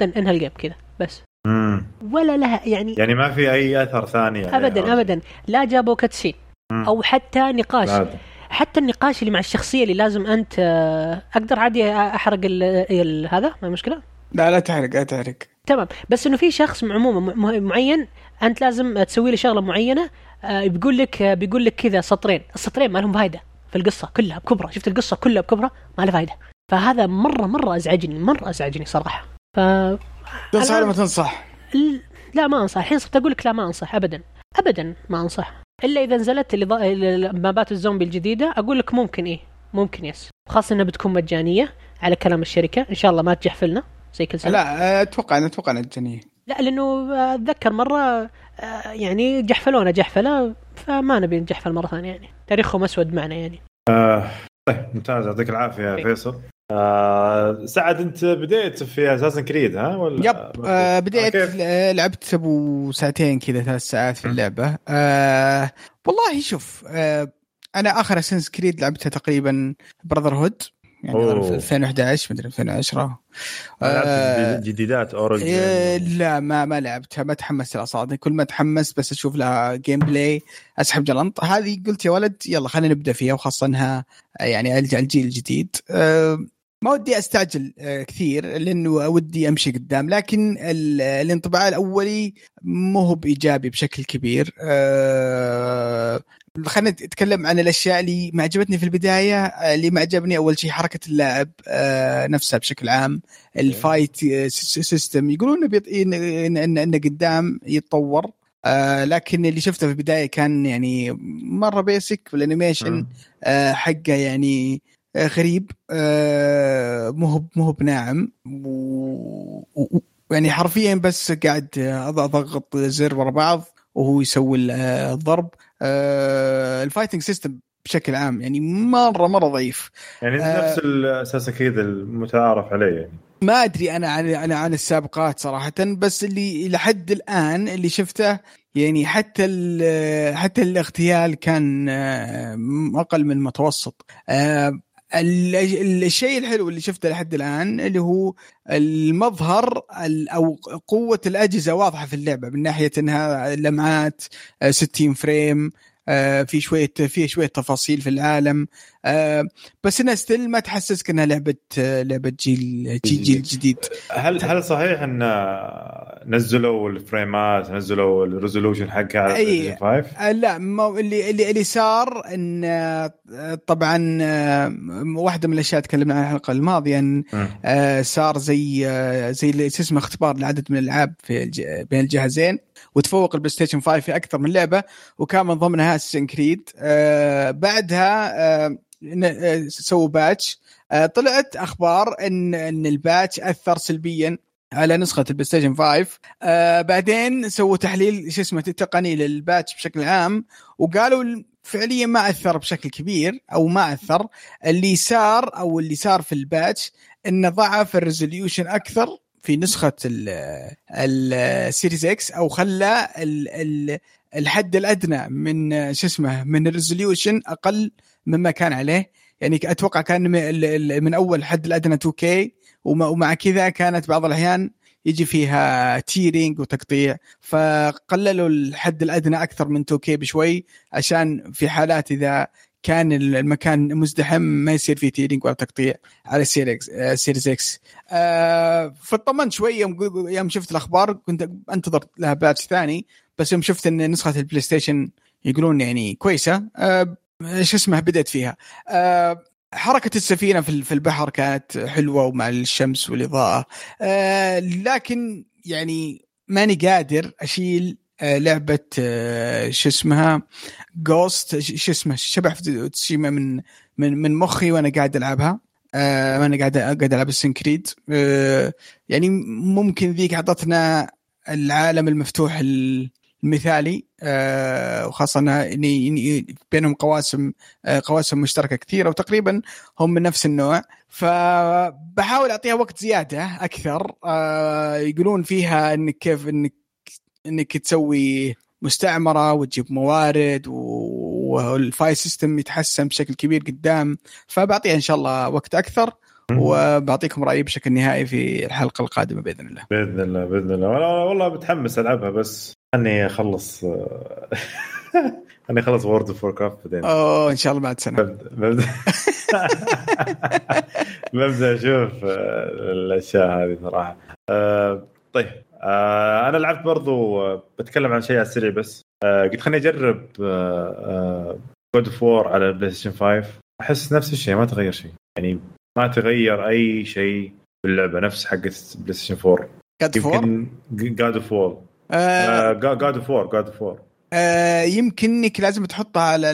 انهى ال game كذا بس. مم. ولا لها يعني يعني ما في أي أثر ثاني يعني ابدا ابدا. لا جابوا كتسين أو حتى نقاش. لا. حتى النقاش اللي مع الشخصية اللي لازم أنت أقدر عادي أحرق ال ال هذا؟ ما مشكلة؟ لا لا تحرق لا تحرق. تمام. بس إنه في شخص عموما معين أنت لازم تسوي له شغلة معينة بيقول لك بيقول لك كذا سطرين. السطرين ما لهم فايدة في القصة كلها بكبرى شفت القصة كلها بكبرى ما لها فايدة. فهذا مرة مرة أزعجني مرة أزعجني صراحة. ف تنصح ولا ما تنصح؟ لا ما أنصح الحين صرت أقول لك لا ما أنصح ابدا ابدا ما أنصح. إلا إذا نزلت اللي مابات الزومبي الجديدة أقول لك ممكن إيه ممكن يس. خاصة إنها بتكون مجانية على كلام الشركة إن شاء الله ما تجحفلنا زي كل سنة. لا أتوقع أنا أتوقع إنها مجانية. لا لأنه أتذكر مرة يعني جحفلونا جحفلة فما نبي نجحفل مرة ثانية يعني. تاريخهم أسود معنا يعني. آه طيب ممتاز يعطيك العافية يا فيصل. آه سعد انت بديت في Assassin's Creed ها ولا؟ yep. آه بديت آه لعبت أبو ساعتين كذا ثلاث ساعات في اللعبة. آه والله شوف آه أنا آخر Assassin's Creed لعبتها تقريبا Brotherhood يعني. في 2011 مدري 2010 آه جديدات Origins إيه لا ما ما لعبتها ما تحمست لها صراحة. كل ما تحمس بس أشوف لها gameplay أسحب جلنط. هذه قلت يا ولد يلا خلينا نبدأ فيها وخاصة إنها يعني الجيل الجديد آه ما ودي أستعجل آه، كثير لأنه ودي أمشي قدام لكن الانطباع الأولي مو هو بإيجابي بشكل كبير أه خلينا نتكلم عن الأشياء اللي ما عجبتني في البداية اللي ما عجبني أول شيء حركة اللاعب أه نفسها بشكل عام ال fight system يقولون ان ان إنه قدام يتطور آه لكن اللي شفته في البداية كان يعني مرة basic وال animation آه حقه يعني آه غريب آه مو مو بناعم. و... يعني حرفيا بس قاعد أضغط زر ورا بعض وهو يسوي الضرب. آه ال fighting system بشكل عام يعني مره مرة ضعيف. يعني آه نفس الاساس أكيد المتعارف عليه يعني. ما أدري أنا عن أنا عن السابقات صراحة بس اللي لحد الآن اللي شفته يعني حتى حتى الاغتيال كان آه، أقل من المتوسط. آه، الشيء الحلو اللي شفته لحد الآن اللي هو المظهر أو قوة الأجهزة واضحة في اللعبة من ناحية إنها لمعات 60 فريم آه، في شوية في شوية تفاصيل في العالم. آه، بس انها still ما تحسسك إنها لعبة لعبة جيل جيل, جيل جديد. هل هل صحيح إن نزلوا الفريمات نزلوا ال resolution حقها على أي 5 آه، لا ما اللي اللي اللي صار إن طبعا واحدة من الأشياء تكلمنا عنها الحلقة الماضية إن صار زي زي اسمه اختبار لعدد من الألعاب في بين الجهازين. وتفوق ال PlayStation 5 في أكثر من لعبة وكان من ضمنها Assassin's Creed آه بعدها آه, آه، سووا patch. آه طلعت أخبار إن إن ال patch أثر سلبيا على نسخة ال PlayStation 5 آه بعدين سووا تحليل شو اسمه تقني لل patch بشكل عام وقالوا فعليا ما أثر بشكل كبير أو ما أثر. اللي صار أو اللي صار في ال patch إنه ضعف ال resolution أكثر. في نسخة ال Series X أو خلى الحد الأدنى من شو اسمه من ال resolution أقل مما كان عليه. يعني أتوقع كان من أول حد الأدنى 2K ومع كذا كانت بعض الأحيان يجي فيها tearing وتقطيع. فقللوا الحد الأدنى أكثر من 2K بشوي عشان في حالات إذا كان المكان مزدحم ما يصير فيه tearing ولا تقطيع على ال Series Series X فطمنت شوي يوم يوم شفت الأخبار كنت أنتظر لها patch ثاني بس يوم شفت إن نسخة ال PlayStation يقولون يعني كويسة. آه شو اسمه بدأت فيها. آه حركة السفينة في البحر كانت حلوة ومع الشمس والإضاءة. آه لكن يعني ماني قادر أشيل لعبة آه شو اسمها Ghost شو اسمه شبح تسوشيما من من من مخي وأنا قاعد ألعبها. آه أنا قاعد قاعد ألعب Assassin's Creed آه يعني ممكن ذيك أعطتنا العالم المفتوح المثالي. آه وخاصة انه بينهم قواسم آه قواسم مشتركة كثيرة وتقريبا هم من نفس النوع. فبحاول أعطيها وقت زيادة أكثر. آه يقولون فيها إنك كيف إنك إنك تسوي مستعمرة وتجيب موارد وال fight system يتحسن بشكل كبير قدام. فبعطيها إن شاء الله وقت أكثر وبعطيكم رأيي بشكل نهائي في الحلقة القادمة بإذن الله. بإذن الله بإذن الله. والله متحمس ألعبها بس أني أخلص أني أخلص World of Warcraft بعدين. أوه إن شاء الله بعد سنة. ببدا ببدا أشوف الأشياء هذه صراحة. أه طيب. أه أنا لعبت برضو بتكلم عن شيء على السريع بس. أه قلت خليني أجرب God of War على ال PlayStation 5 أحس نفس الشيء ما تغير شيء. يعني ما تغير أي شيء باللعبة نفس حقت PlayStation 4 God يمكن God of War God of War God of War يمكن إنك لازم تحطها على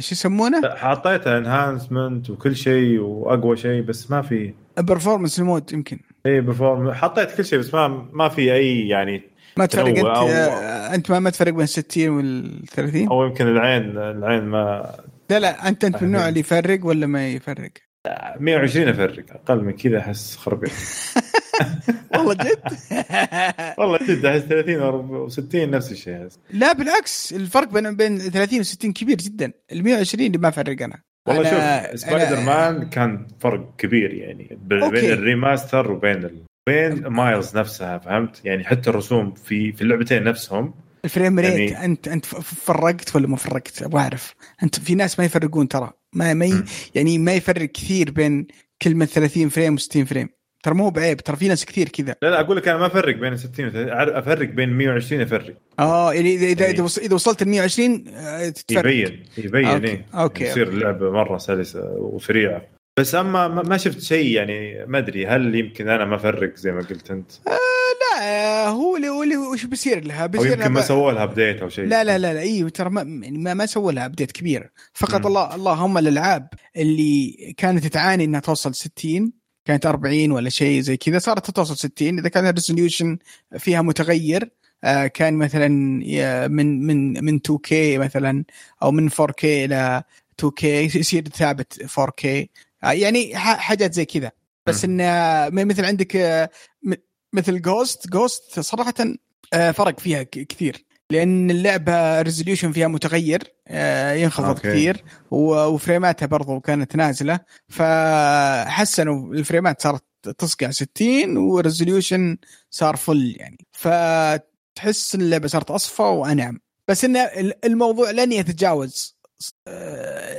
شو يسمونه؟ حطيتها enhancement وكل شيء وأقوى شيء بس ما في performance mode يمكن. اي perform حطيت كل شيء بس ما ما في أي يعني ما تفرق انت أو... أنت ما, ما تفرق بين 60 وال 30 أو يمكن العين العين ما لا لا انت أنت من النوع اللي يفرق ولا ما يفرق؟ 120 أفرق أقل من كذا أحس خربيط. والله جد؟ والله جد أحس 30 و60 نفس الشيء لا بالعكس الفرق بين بين 30 و60 كبير جدا. ال 120 اللي ما فرق أنا. والله شوف سبايدر Man كان فرق كبير يعني بين okay. ال remaster وبين ال... بين Miles نفسها فهمت؟ يعني حتى الرسوم في في اللعبتين نفسهم. ال frame rate يعني... انت أنت فرقت ولا ما فرقت؟ أبغى أعرف. أنت في ناس ما يفرقون ترى. ما ما ي... يعني ما يفرق كثير بين كلمة 30 frame و60 frame. ترى مو بعيب ترى في ناس كثير كذا. لا لا أقول لك أنا ما أفرق بين 60 أفرق بين 120 أفرق. آه يعني اذا اذا يعني إذا وصلت ل 120 تفرق يبين يبين okay إيه. okay يصير اللعبه مرة سلسه وسريعه بس أما ما شفت شيء يعني ما أدري هل يمكن أنا ما أفرق زي ما قلت أنت؟ آه لا هو اللي هو اللي وش بيصير لها؟ بيصير يمكن ما سووا لها update أو شيء. لا لا لا, لا أيوه ترى ما يعني ما, ما سووا لها update كبير. فقط الله اللهم الألعاب اللي كانت تعاني إنها توصل 60 كانت 40 ولا شيء زي كذا صارت توصل 60 إذا كان ال resolution فيها متغير آه كان مثلا من من من 2K مثلا أو من 4K إلى 2K يصير ثابت 4K آه يعني حاجات زي كذا. بس انه مثل عندك مثل Ghost Ghost صراحة فرق فيها كثير. لأن اللعبة resolution فيها متغير ينخفض okay. كثير و frame اتها برضو كانت نازلة. فحسنوا ال frame ات صارت تصقع 60 و resolution صار full يعني. فتحس اللعبة صارت أصفى وأنعم. بس إن الموضوع لن يتجاوز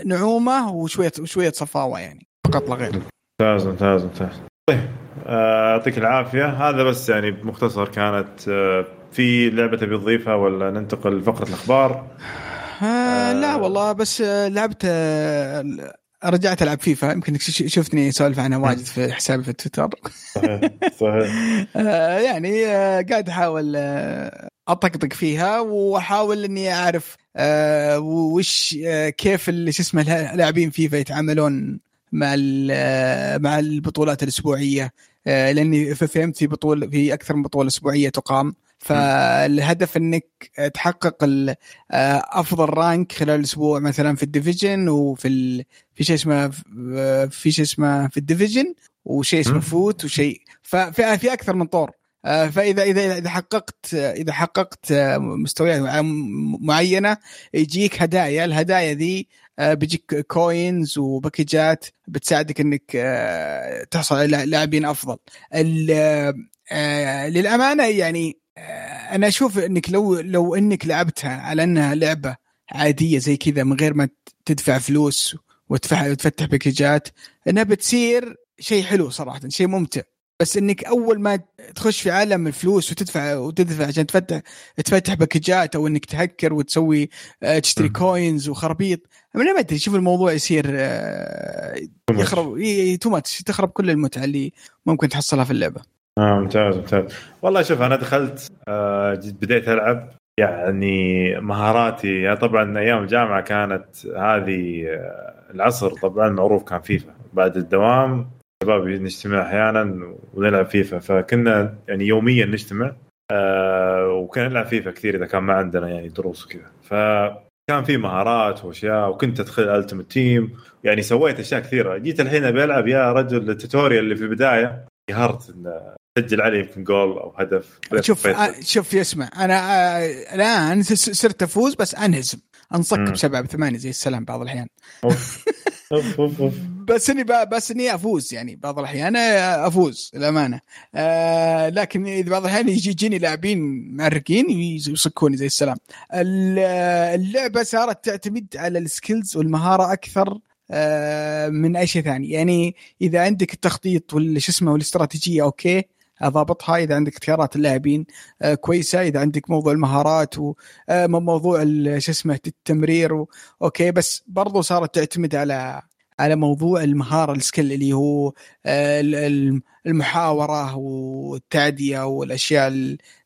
نعومة وشويه وشوية صفاوة يعني. فقط لا غير. ممتاز ممتاز ممتاز. طيب يعطيك العافية. هذا بس يعني بمختصر كانت في لعبة تبي تضيفها ولا ننتقل لفقرة الأخبار؟ آه لا والله بس لعبت آه رجعت ألعب فيفا. يمكن شفتني اسولف عنها واجد في حسابي في تويتر. صحيح صحيح. آه يعني آه قاعد أحاول آه أطقطق فيها وأحاول إني أعرف آه وش آه كيف اللي شو اسمه لاعبين فيفا يتعاملون مع مع البطولات الأسبوعية. لأني فهمت في بطول في أكثر من بطولة أسبوعية تقام. فالهدف إنك تحقق أفضل rank خلال الأسبوع مثلا في ال division وفي ال... في شيء اسمه في شيء اسمه في ال division وشيء اسمه FUT وشيء ففي في أكثر من طور. فإذا إذا إذا حققت إذا حققت مستويات معينة يجيك هدايا. الهدايا ذي بيجيك كوينز وباكجات بتساعدك إنك تحصل على لاعبين أفضل. للأمانة يعني أنا أشوف إنك لو لو إنك لعبتها على إنها لعبة عادية زي كذا من غير ما تدفع فلوس وتفتح باكجات إنها بتصير شيء حلو صراحة شيء ممتع. بس إنك أول ما تخش في عالم الفلوس وتدفع وتدفع عشان تفتح تفتح package ات أو إنك تهكر وتسوي آه، تشتري coins وخرابيط أنا ما أدري شوف الموضوع يصير آه، يخرب too much تخرب كل المتعة اللي ممكن تحصلها في اللعبة. آه ممتاز ممتاز. والله شوف أنا دخلت آه بديت ألعب. يعني مهاراتي يعني طبعا أيام الجامعة كانت هذه آه، العصر طبعا معروف كان فيفا. بعد الدوام شباب نجتمع أحيانا ونلعب فيفا. فكنا يعني يوميا نجتمع آه وكنا نلعب فيفا كثير إذا كان ما عندنا يعني دروس وكذا. فكان في مهارات وأشياء وكنت أدخل Ultimate Team يعني سويت أشياء كثيرة. جيت الحين أبي ألعب يا رجل ال tutorial اللي في البداية. قهرت سجل علي يمكن جول أو هدف. شوف آه شوف يسمع. أنا آه الآن صرت أفوز بس أنهزم. أنصك بسبعة بثمانية زي السلام بعض الأحيان. بس إني بس إني أفوز يعني بعض الأحيان أفوز للأمانة. آه لكن إذا بعض الأحيان يجي يجيني لاعبين معرقين يصكوني زي السلام. اللعبة صارت تعتمد على ال skills والمهارة أكثر آه من أي شيء ثاني. يعني إذا عندك التخطيط والش اسمه والاستراتيجية okay ضابطها إذا عندك اختيارات اللاعبين آه، كويسة. إذا عندك موضوع المهارات وموضوع آه، شو اسمه التمرير okay. بس برضو صارت تعتمد على على موضوع المهارة السكيل اللي هو آه، المحاورة والتعدية والأشياء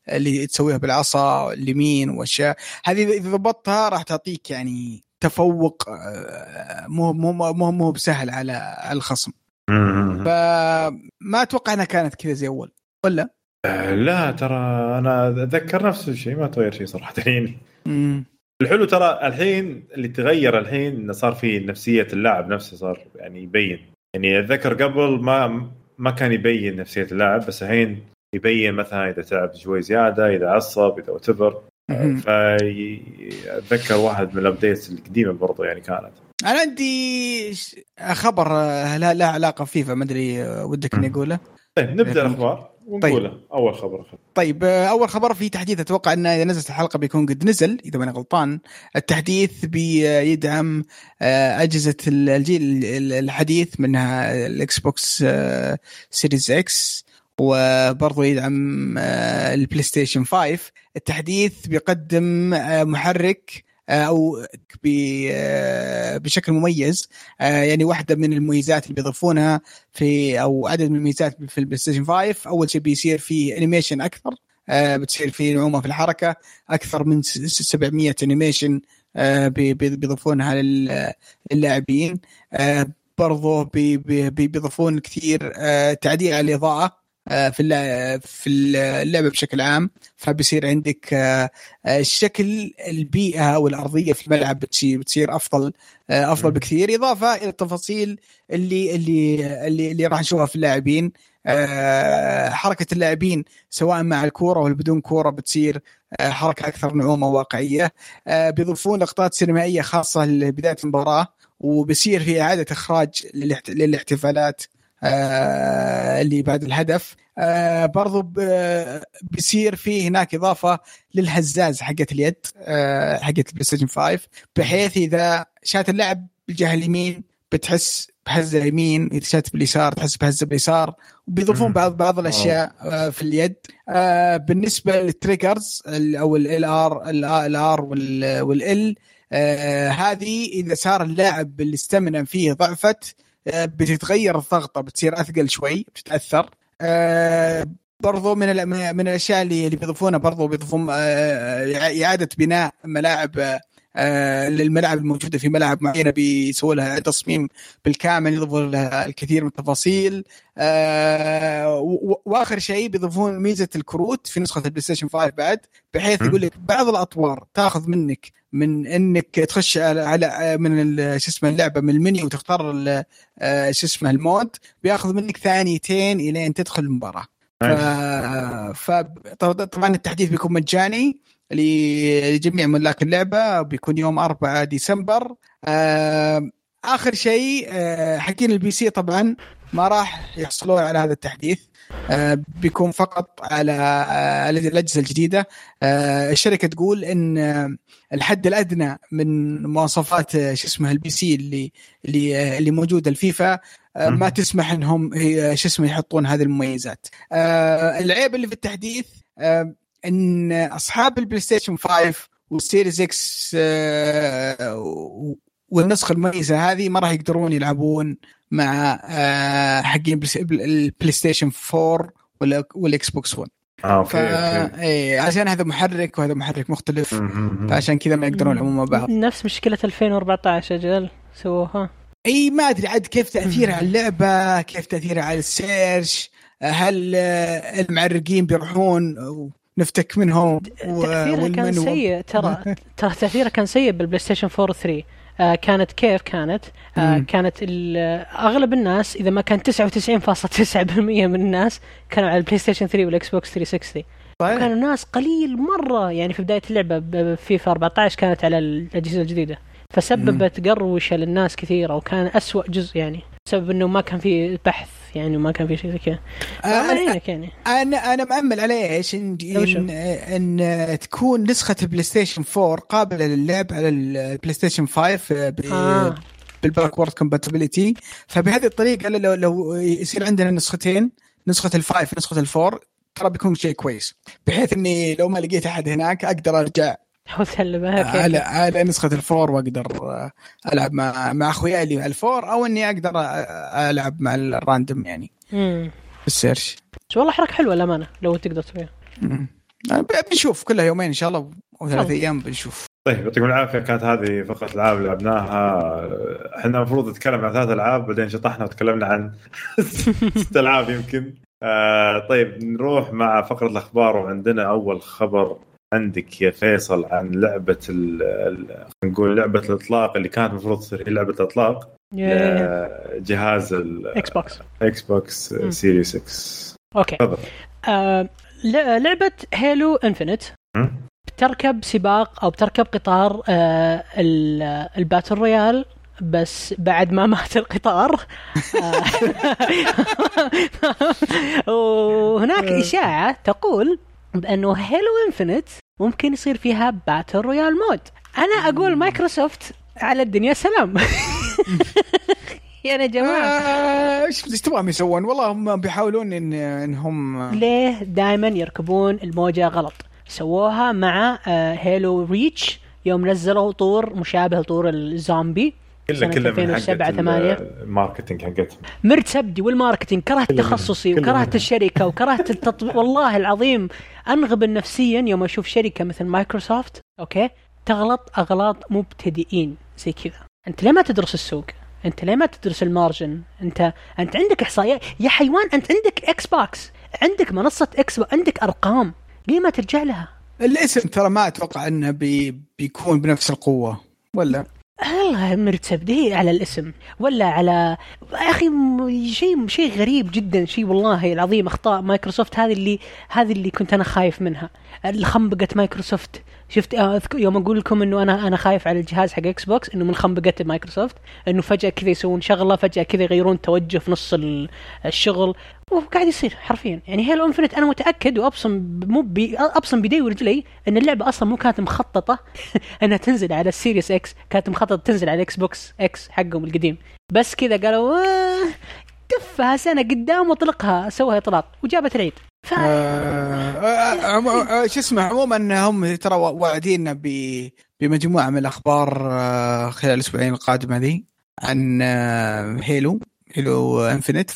اللي تسويها بالعصا اليمين وأشياء. هذه إذا ضبطتها راح تعطيك يعني تفوق مو مو مو مو بسهل على الخصم. فما أتوقع إنها كانت كذا زي أول. ولا؟ آه، لا ترى أنا أتذكر نفس الشيء ما تغير شيء صراحة يعني. الحلو ترى الحين اللي تغير الحين انه صار في نفسية اللاعب نفسه صار يعني يبين. يعني أتذكر قبل ما ما كان يبين نفسية اللاعب بس الحين يبين مثلا إذا تعب شوي زيادة إذا عصب إذا whatever فاتذكر واحد من ال updates القديمة برضو يعني كانت. أنا عندي خبر لا, لا علاقة فيفا ما أدري ودك إني أقوله. طيب نبدأ الأخبار ونقوله طيب. أول خبر طيب أول خبر في تحديث أتوقع انه إذا نزلت الحلقة بيكون قد نزل إذا ماني غلطان. التحديث بيدعم آه، أجهزة الجيل الحديث منها ال Xbox Series X وبرضه يدعم آه، ال PlayStation 5 التحديث بيقدم آه، محرك آه، أو بشكل مميز. يعني واحدة من المميزات اللي بيضيفونها في أو عدد من المميزات في البلاي ستيشن 5 أول شيء بيصير في animation أكثر. بتصير في نعومة في الحركة. أكثر من 700 animation بيضيفونها للاعبين. برضو بيضيفون كثير تعديل على الإضاءة. آه، في في اللعبة بشكل عام. فبيصير عندك آه، آه، شكل البيئة والأرضية في الملعب بتصير أفضل أفضل بكثير. إضافة إلى التفاصيل اللي اللي اللي, اللي راح نشوفها في اللاعبين. حركة اللاعبين سواء مع الكورة ولا بدون كورة بتصير حركة أكثر نعومة وواقعيه بيضيفون لقطات سينمائية خاصة لبداية المباراة وبصير في إعادة إخراج للاحتفالات. آه اللي بعد الهدف. آه برضو بيصير في هناك إضافة للهزاز حقت اليد آه حقت البلاي ستيشن 5 بحيث إذا شاط اللاعب بالجهة اليمين بتحس بهزة اليمين إذا شاط باليسار تحس بهزة باليسار وبيضيفون بعض بعض الأشياء آه في اليد. آه بالنسبة لل triggers أو ال R ال R وال L آه هذه إذا صار اللاعب اللي الستامنا فيه ضعفت آه، بتتغير الضغطة بتصير أثقل شوي بتتأثر. آه، برضو من من الأشياء اللي اللي بيضيفونها برضو بيضيفون آه، إعادة بناء ملاعب للملاعب الموجودة في ملاعب معينة بيسووا لها تصميم بالكامل يضيفوا لها الكثير من التفاصيل. وآخر شيء بيضيفون ميزة الكروت في نسخة البلاي ستيشن 5 بعد بحيث يقول لك بعض الأطوار تأخذ منك من إنك تخش على من شو اسمه اللعبة من المنيو وتختار آه، شو اسمه ال mode بيأخذ منك ثانيتين إلين تدخل المباراة. ف... طبعا التحديث بيكون مجاني. لجميع ملاك اللعبه بيكون يوم 4 ديسمبر. آخر شيء آه، حقين ال PC طبعا ما راح يحصلون على هذا التحديث. آه، بيكون فقط على آه، الاجهزه الجديدة. الشركة تقول إن الحد الأدنى من مواصفات شو اسمه ال PC اللي اللي اللي موجوده الفيفا ما تسمح إنهم شو اسمه يحطون هذه المميزات. العيب اللي في التحديث إن أصحاب البلاي ستيشن 5 والسيريز إكس والنسخة المميزة هذه ما راح يقدرون يلعبون مع آه، حقين البلاي ستيشن 4 والاكس بوكس 1 آه okay, okay. إيه عشان هذا محرك وهذا محرك مختلف. فعشان كذا ما يقدرون يلعبون مع بعض. نفس مشكلة 2014 أجل سووها. إي ما أدري عاد كيف تأثيرها على اللعبة كيف تأثيرها على ال search هل آه، المعرقين بيروحون نفتك منهم تأثيرها كان سيء ترى. ترى تأثيرها كان سيء بالبلاي ستيشن 4 و 3 آه كانت كيف كانت؟ آه كانت أغلب الناس إذا ما كان 99.9% من الناس كانوا على البلاي ستيشن 3 والاكس بوكس 360 طيب. كانوا ناس قليل مرة. يعني في بداية اللعبة بفيفا 14 كانت على الأجهزة الجديدة. فسببت قروشة للناس كثيرة وكان أسوأ جزء يعني. بسبب إنه ما كان في بحث يعني وما كان في شيء زي كذا. أنا, يعني. أنا أنا مأمل على إيش؟ ان إن, إن تكون نسخة البلاي ستيشن 4 قابلة للعب على البلاي ستيشن 5 ب آه. بال backward compatibility فبهذه الطريقة لو لو يصير عندنا نسختين نسخة ال five نسخة ال four ترى بيكون شيء كويس. بحيث إني لو ما لقيت أحد هناك أقدر أرجع على على نسخة ال four واقدر ألعب مع مع اخوياي اللي ال four أو إني أقدر ألعب مع ال random يعني. امم ال search والله حركة حلوة الامانه لو تقدر تسويها. بنشوف كلها يومين إن شاء الله أو ثلاث أيام بنشوف. طيب يعطيكم العافية كانت هذه فقط ألعاب اللي لعبناها. إحنا المفروض نتكلم عن ثلاث ألعاب بعدين شطحنا وتكلمنا عن ست ألعاب يمكن. آه طيب نروح مع فقرة الأخبار وعندنا أول خبر. عندك يا فيصل عن لعبة نقول لعبة الإطلاق اللي كانت المفروض تصير هي لعبة الإطلاق جهاز الاكس بوكس إكس بوكس سيريس 6 okay آه لعبة هيلو انفنت بتركب سباق أو بتركب قطار آه ال battle royale بس بعد ما مات القطار. وهناك. إشاعة تقول بأنه هيلو انفنت ممكن يصير فيها battle royale mode أنا أقول مايكروسوفت على الدنيا سلام. يا جماعة آه، إيش آه تبغاهم يسوون؟ والله هم بيحاولون ان انهم ليه دائما يركبون الموجة غلط؟ سووها مع هيلو آه، ريتش يوم نزلوا طور مشابه لطور الزومبي. كله كله من 2007 8 الماركتنج حقتهم. مرت سبدي والماركتنج كرهت تخصصي وكرهت الشركة وكرهت التطبيق. والله العظيم أنغبن نفسيا يوم أشوف شركة مثل مايكروسوفت أوكي تغلط أغلاط مبتدئين زي كذا. أنت ليه ما تدرس السوق؟ أنت ليه ما تدرس المارجن؟ أنت أنت عندك احصائيات يا حيوان أنت عندك إكس بوكس عندك منصة إكس بوكس عندك أرقام. ليه ما ترجع لها؟ الاسم ترى ما أتوقع إنه بي بيكون بنفس القوة ولا؟ الله مرتب هي على الاسم. ولا على أخي شيء شيء غريب جدا شيء والله العظيم أخطاء مايكروسوفت هذه اللي هذه اللي كنت أنا خايف منها. خنبقه مايكروسوفت. شفت آه، يوم أقول لكم إنه أنا أنا خايف على الجهاز حق إكس بوكس إنه من خنبقة مايكروسوفت إنه فجأة كذا يسوون شغلة فجأة كذا يغيرون توجه في نص الشغل. وقاعد يصير حرفيا. يعني Halo Infinite أنا متأكد وأبصم مو بي أبصم بيدي ورجلي إن اللعبة أصلا مو كانت مخططة إنها تنزل على ال Series X كانت مخططة تنزل على ال Xbox X حقهم القديم. بس كذا قالوا دفها سنة قدام واطلقها سوها إطلاق وجابت العيد. ف... آه آه شو اسمه عموما هم ترى واعدين بمجموعة من الأخبار آه خلال الأسبوعين القادمة ذي عن Halo Halo Infinite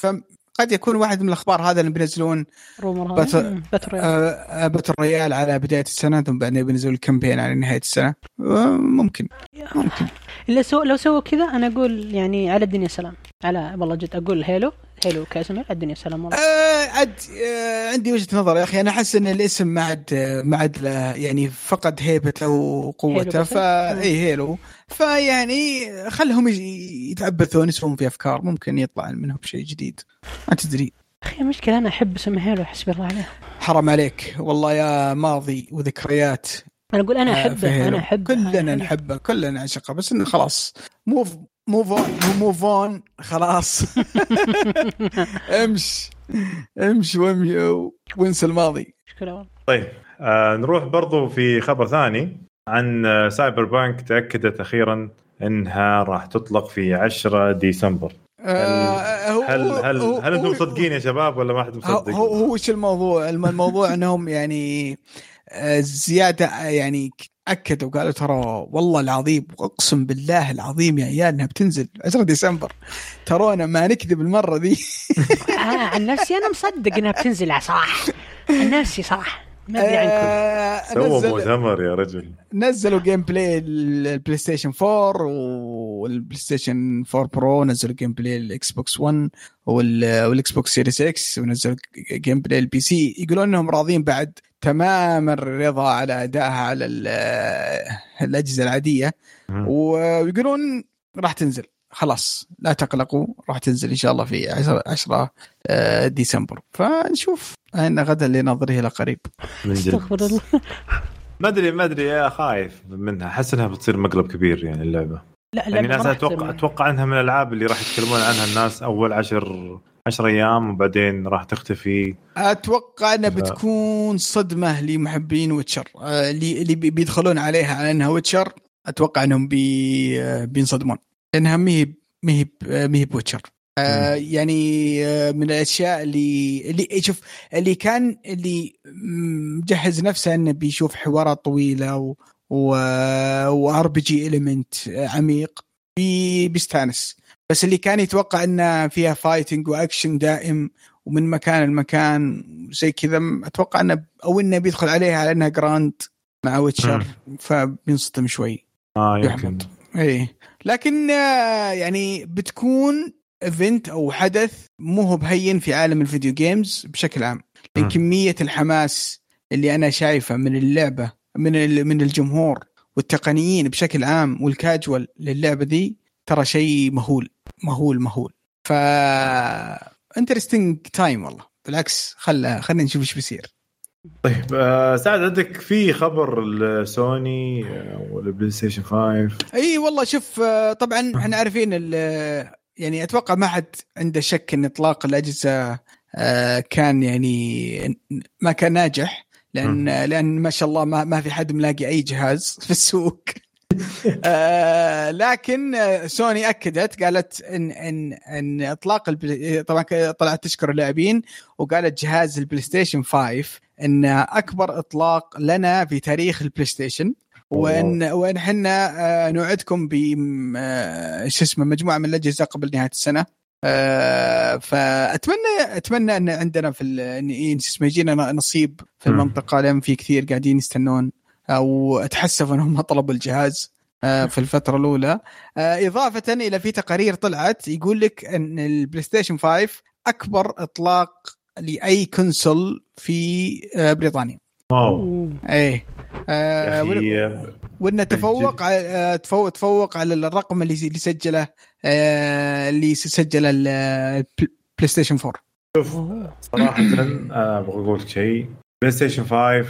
قد يكون واحد من الأخبار هذا اللي بينزلون battle, battle, آه battle royale على بداية السنة ثم بعدين بينزلون ال campaign على نهاية السنة. آه ممكن. ممكن. لو سو لو سووا كذا أنا أقول يعني على الدنيا سلام. على والله جد أقول Halo. Halo كاسم الدنيا سلام والله. آه عد آه عندي وجهة نظر يا أخي. أنا أحس إن الاسم ما عاد ما عاد يعني فقد هيبته وقوته فا إي Halo فيعني خلهم يتعبثون يسوون في أفكار. ممكن يطلع منهم شيء جديد. ما تدري. أخي المشكلة أنا أحب اسم Halo حسبي الله عليه. حرام عليك. والله يا ماضي وذكريات. أنا أقول أنا آه، أحبه أنا أحبه كلنا نحبه كلنا نعشقه. بس انه خلاص مو move on move on خلاص. امش امش وانسى الماضي. طيب آه نروح برضو في خبر ثاني عن آه، سايبر بانك تأكدت أخيرا إنها راح تطلق في 10 ديسمبر. هل هل هل, هل أنتم مصدقين يا شباب ولا ما حد مصدق؟ هو هو إيش الموضوع؟ الموضوع إنهم يعني آه، زيادة يعني أكدوا قالوا ترى والله العظيم أقسم بالله العظيم يا عيال إنها بتنزل 10 ديسمبر. ترونا ما نكذب المرة دي. آه عن نفسي أنا مصدق إنها بتنزل صراحة. عن نفسي صراحة. ما أدري عنكم. آه سووا مؤتمر يا رجل. نزلوا gameplay ال PlayStation 4 وال PlayStation 4 Pro نزلوا gameplay ال Xbox 1 وال Xbox Series X ونزلوا gameplay ال PC يقولون إنهم راضين بعد. تمام الرضا على أدائها على الأجهزة العادية. ويقولون راح تنزل. خلاص لا تقلقوا راح تنزل إن شاء الله في 10 آه، ديسمبر. فنشوف ان غدا لناظره إلى قريب. استغفر الله. ما ادري ما أدري يا خايف منها. أحس إنها بتصير مقلب كبير يعني اللعبة. لا يعني الناس أتوقع أتوقع إنها من الألعاب اللي راح يتكلمون عنها الناس أول عشر 10 أيام وبعدين راح تختفي. أتوقع أنها بتكون صدمة لمحبين Witcher. آه، اللي اللي بيدخلون عليها على أنها Witcher أتوقع أنهم بي آه، بينصدمون. لأنها ما هي ما هي ما هي ب Witcher. آه يعني آه من الأشياء اللي اللي شوف اللي كان اللي مجهز نفسه أنه بيشوف حوارات طويلة و RPG element عميق بي بيستانس. بس اللي كان يتوقع انه فيها fighting و action دائم ومن مكان لمكان زي كذا أتوقع انه أو إنه بيدخل عليها على إنها Grand مع Witcher فبينصدم شوي. آه يمكن. إيه. لكن آه، يعني بتكون event أو حدث مو هو بهين في عالم ال video games بشكل عام. لأن كمية الحماس اللي أنا شايفة من اللعبة من من الجمهور والتقنيين بشكل عام والكاجوال للعبة دي ترى شيء مهول. مهول مهول. ف interesting time والله. بالعكس خل خلينا نشوف إيش بيصير. طيب آه سعد عندك في خبر السوني آه، وال PlayStation 5 أي والله شوف آه طبعا إحنا عارفين يعني أتوقع ما حد عنده شك إن إطلاق الأجهزة آه كان يعني ما كان ناجح لأن لأن ما شاء الله ما, ما في حد ملاقي أي جهاز في السوق. آه لكن سوني أكدت قالت ان ان إن إطلاق طبعا طلعت تشكر اللاعبين وقالت جهاز ال PlayStation 5 إن أكبر إطلاق لنا في تاريخ ال PlayStation وان وإن إحنا آه نوعدكم ب آه شو اسمه مجموعة من الأجهزة قبل نهاية السنة. فأتمنى أتمنى إن عندنا في إن اسمه يجينا نصيب في المنطقة لأن في كثير قاعدين يستنون. أو اتحسف أنهم طلبوا الجهاز آه، في الفترة الأولى. آه، إضافة إلى في تقارير طلعت يقول لك أن ال PlayStation 5 أكبر إطلاق لأي console في آه، بريطانيا. wow. إيه. آه وانه تفوق تفوق تفوق على الرقم اللي اللي سجله اللي سجله ال PlayStation 4 شوف صراحة أبغى أقول شيء. PlayStation 5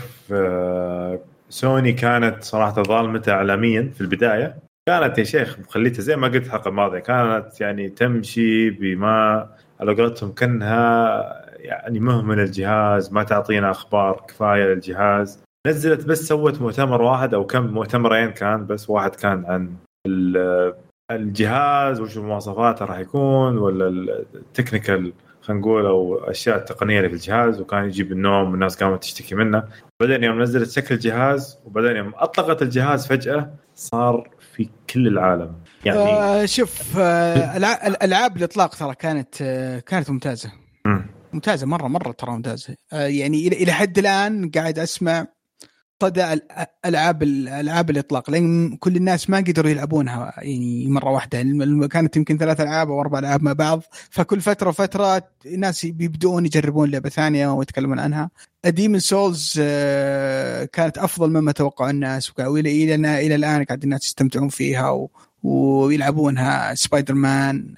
سوني كانت صراحة ظالمته اعلاميا في البداية. كانت يا شيخ مخليتها زي ما قلت الحلقة الماضية. كانت يعني تمشي بما على قولتهم كأنها يعني مهمل الجهاز ما تعطينا أخبار كفاية للجهاز. نزلت بس سوت مؤتمر واحد أو كم مؤتمرين كان بس واحد كان عن الجهاز وش مواصفاته راح يكون ولا التكنيكال خلينا نقول أو الاشياء التقنيه اللي في الجهاز وكان يجيب النوم والناس قامت تشتكي منه. بعدين يوم نزلت شكل الجهاز وبعدين يوم أطلقت الجهاز فجأة صار في كل العالم. يعني آه شوف آه الألعاب الإطلاق ترى كانت آه كانت ممتازة. ممتازة مرة مرة ترى ممتازة. آه يعني إلى حد الآن قاعد أسمع صدى ألعاب الالعاب الإطلاق لأن كل الناس ما قدروا يلعبونها يعني مرة واحدة كانت يمكن ثلاث ألعاب أو أربع ألعاب مع بعض فكل فترة وفترة ناس بيبدون يجربون لعبة ثانية ويتكلمون عنها. Demon's Souls آه، كانت أفضل مما توقعوا الناس والى إلى إلى الآن قاعد الناس يستمتعون فيها و... ويلعبونها. سبايدر مان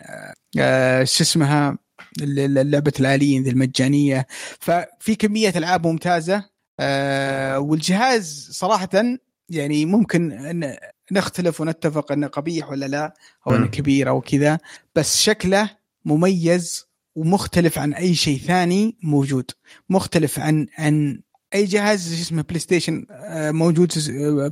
آه، شو اسمها؟ لعبة الآليين المجانية. ففي كمية ألعاب ممتازة. آه والجهاز صراحة يعني ممكن إن نختلف ونتفق إنه قبيح ولا لا أو إنه كبير أو كذا بس شكله مميز ومختلف عن أي شيء ثاني موجود. مختلف عن عن أي جهاز اسمه PlayStation آه، موجود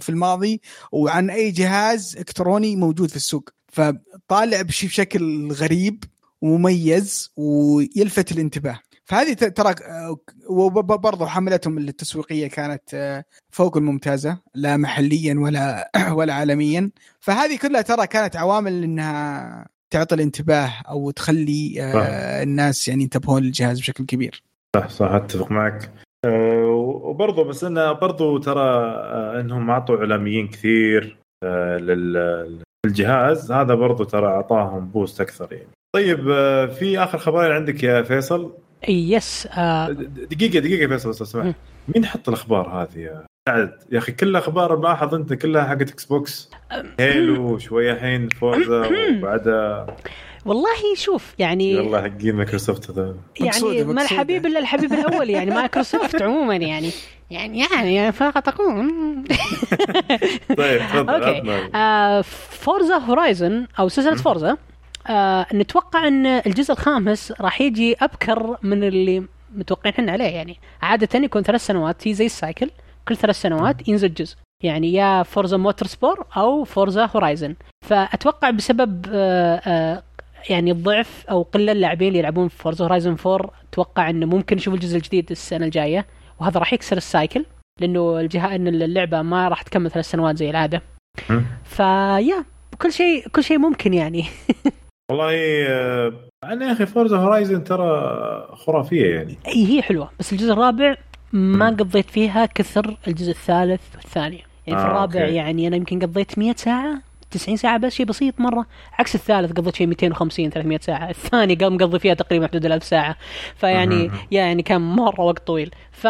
في الماضي وعن أي جهاز إلكتروني موجود في السوق. فطالع بشكل غريب ومميز ويلفت الانتباه. فهذه ترى وبرضه حملتهم التسويقية كانت آه، فوق الممتازة لا محليا ولا ولا عالميا. فهذه كلها ترى كانت عوامل إنها تعطي الانتباه أو تخلي آه، الناس يعني ينتبهون للجهاز بشكل كبير. صح صح أتفق معك. وبرضه بس إنه برضه ترى آه، إنهم أعطوا إعلاميين كثير للجهاز. هذا برضه ترى أعطاهم boost أكثر يعني. طيب في آخر خبرين عندك يا فيصل؟ yes آه. دقيقة دقيقة فيصل بس اسمع مين حط الأخبار هذه يا قاعد يا أخي كل الاخبار ملاحظ أنت كلها حقت Xbox Halo شوية الحين Forza وبعدها. والله شوف يعني والله حقين مايكروسوفت هذا. يعني ما الحبيب إلا الحبيب الأول يعني مايكروسوفت عموما يعني. يعني يعني فقط أقول. طيب تفضل okay. آه Forza Horizon أو سلسلة Forza آه نتوقع أن الجزء الخامس راح يجي أبكر من اللي متوقعين إحنا عليه. يعني عادة يكون ثلاث سنوات هي زي ال cycle. كل ثلاث سنوات ينزل جزء. يعني يا Forza Motorsport أو Forza Horizon فأتوقع بسبب آه آه يعني الضعف أو قلة اللاعبين اللي يلعبون في Forza Horizon 4 أتوقع إنه ممكن نشوف الجزء الجديد السنة الجاية. وهذا راح يكسر ال cycle لأنه الجهة إن اللعبة ما راح تكمل ثلاث سنوات زي العادة. فيا كل شيء كل شيء ممكن يعني. والله آه، أنا يا أخي Forza Horizon ترى خرافية يعني. أي هي حلوة بس الجزء الرابع ما قضيت فيها كثر الجزء الثالث والثاني. يعني آه في الرابع okay. يعني أنا يمكن قضيت 100 ساعة 90 ساعة بس شيء بسيط مرة. عكس الثالث قضيت فيه 250 300 ساعة. الثاني قام مقضي فيها تقريبا حدود 1000 ساعة. فيعني يعني كان مرة وقت طويل. ف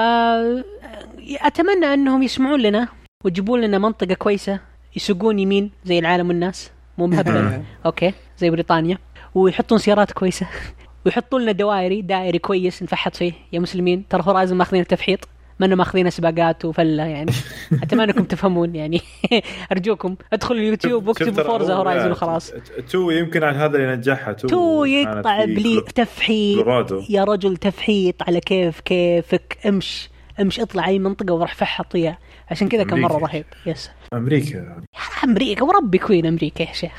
أتمنى أنهم يسمعون لنا ويجيبون لنا منطقة كويسة يسوقون يمين زي العالم والناس. مو مهبل okay. زي بريطانيا. ويحطون سيارات كويسة. ويحطوا لنا دوائري. دائري كويس نفحط فيه. يا مسلمين ترى Horizon ماخذين التفحيط. ما إنه ماخذين سباقات وفلة يعني. أتمنى أنكم تفهمون يعني. أرجوكم. ادخلوا اليوتيوب واكتبوا Forza Horizon وخلاص. تو يمكن على هذا اللي نجحها تو, تو يقطع بلي تفحيط يا رجل تفحيط على كيف كيفك. امش. امش اطلع أي منطقة وروح فحط يا عشان كذا كان مرة رهيب. yes. أمريكا. يعني أمريكا وربي كوين أمريكا يا شيخ.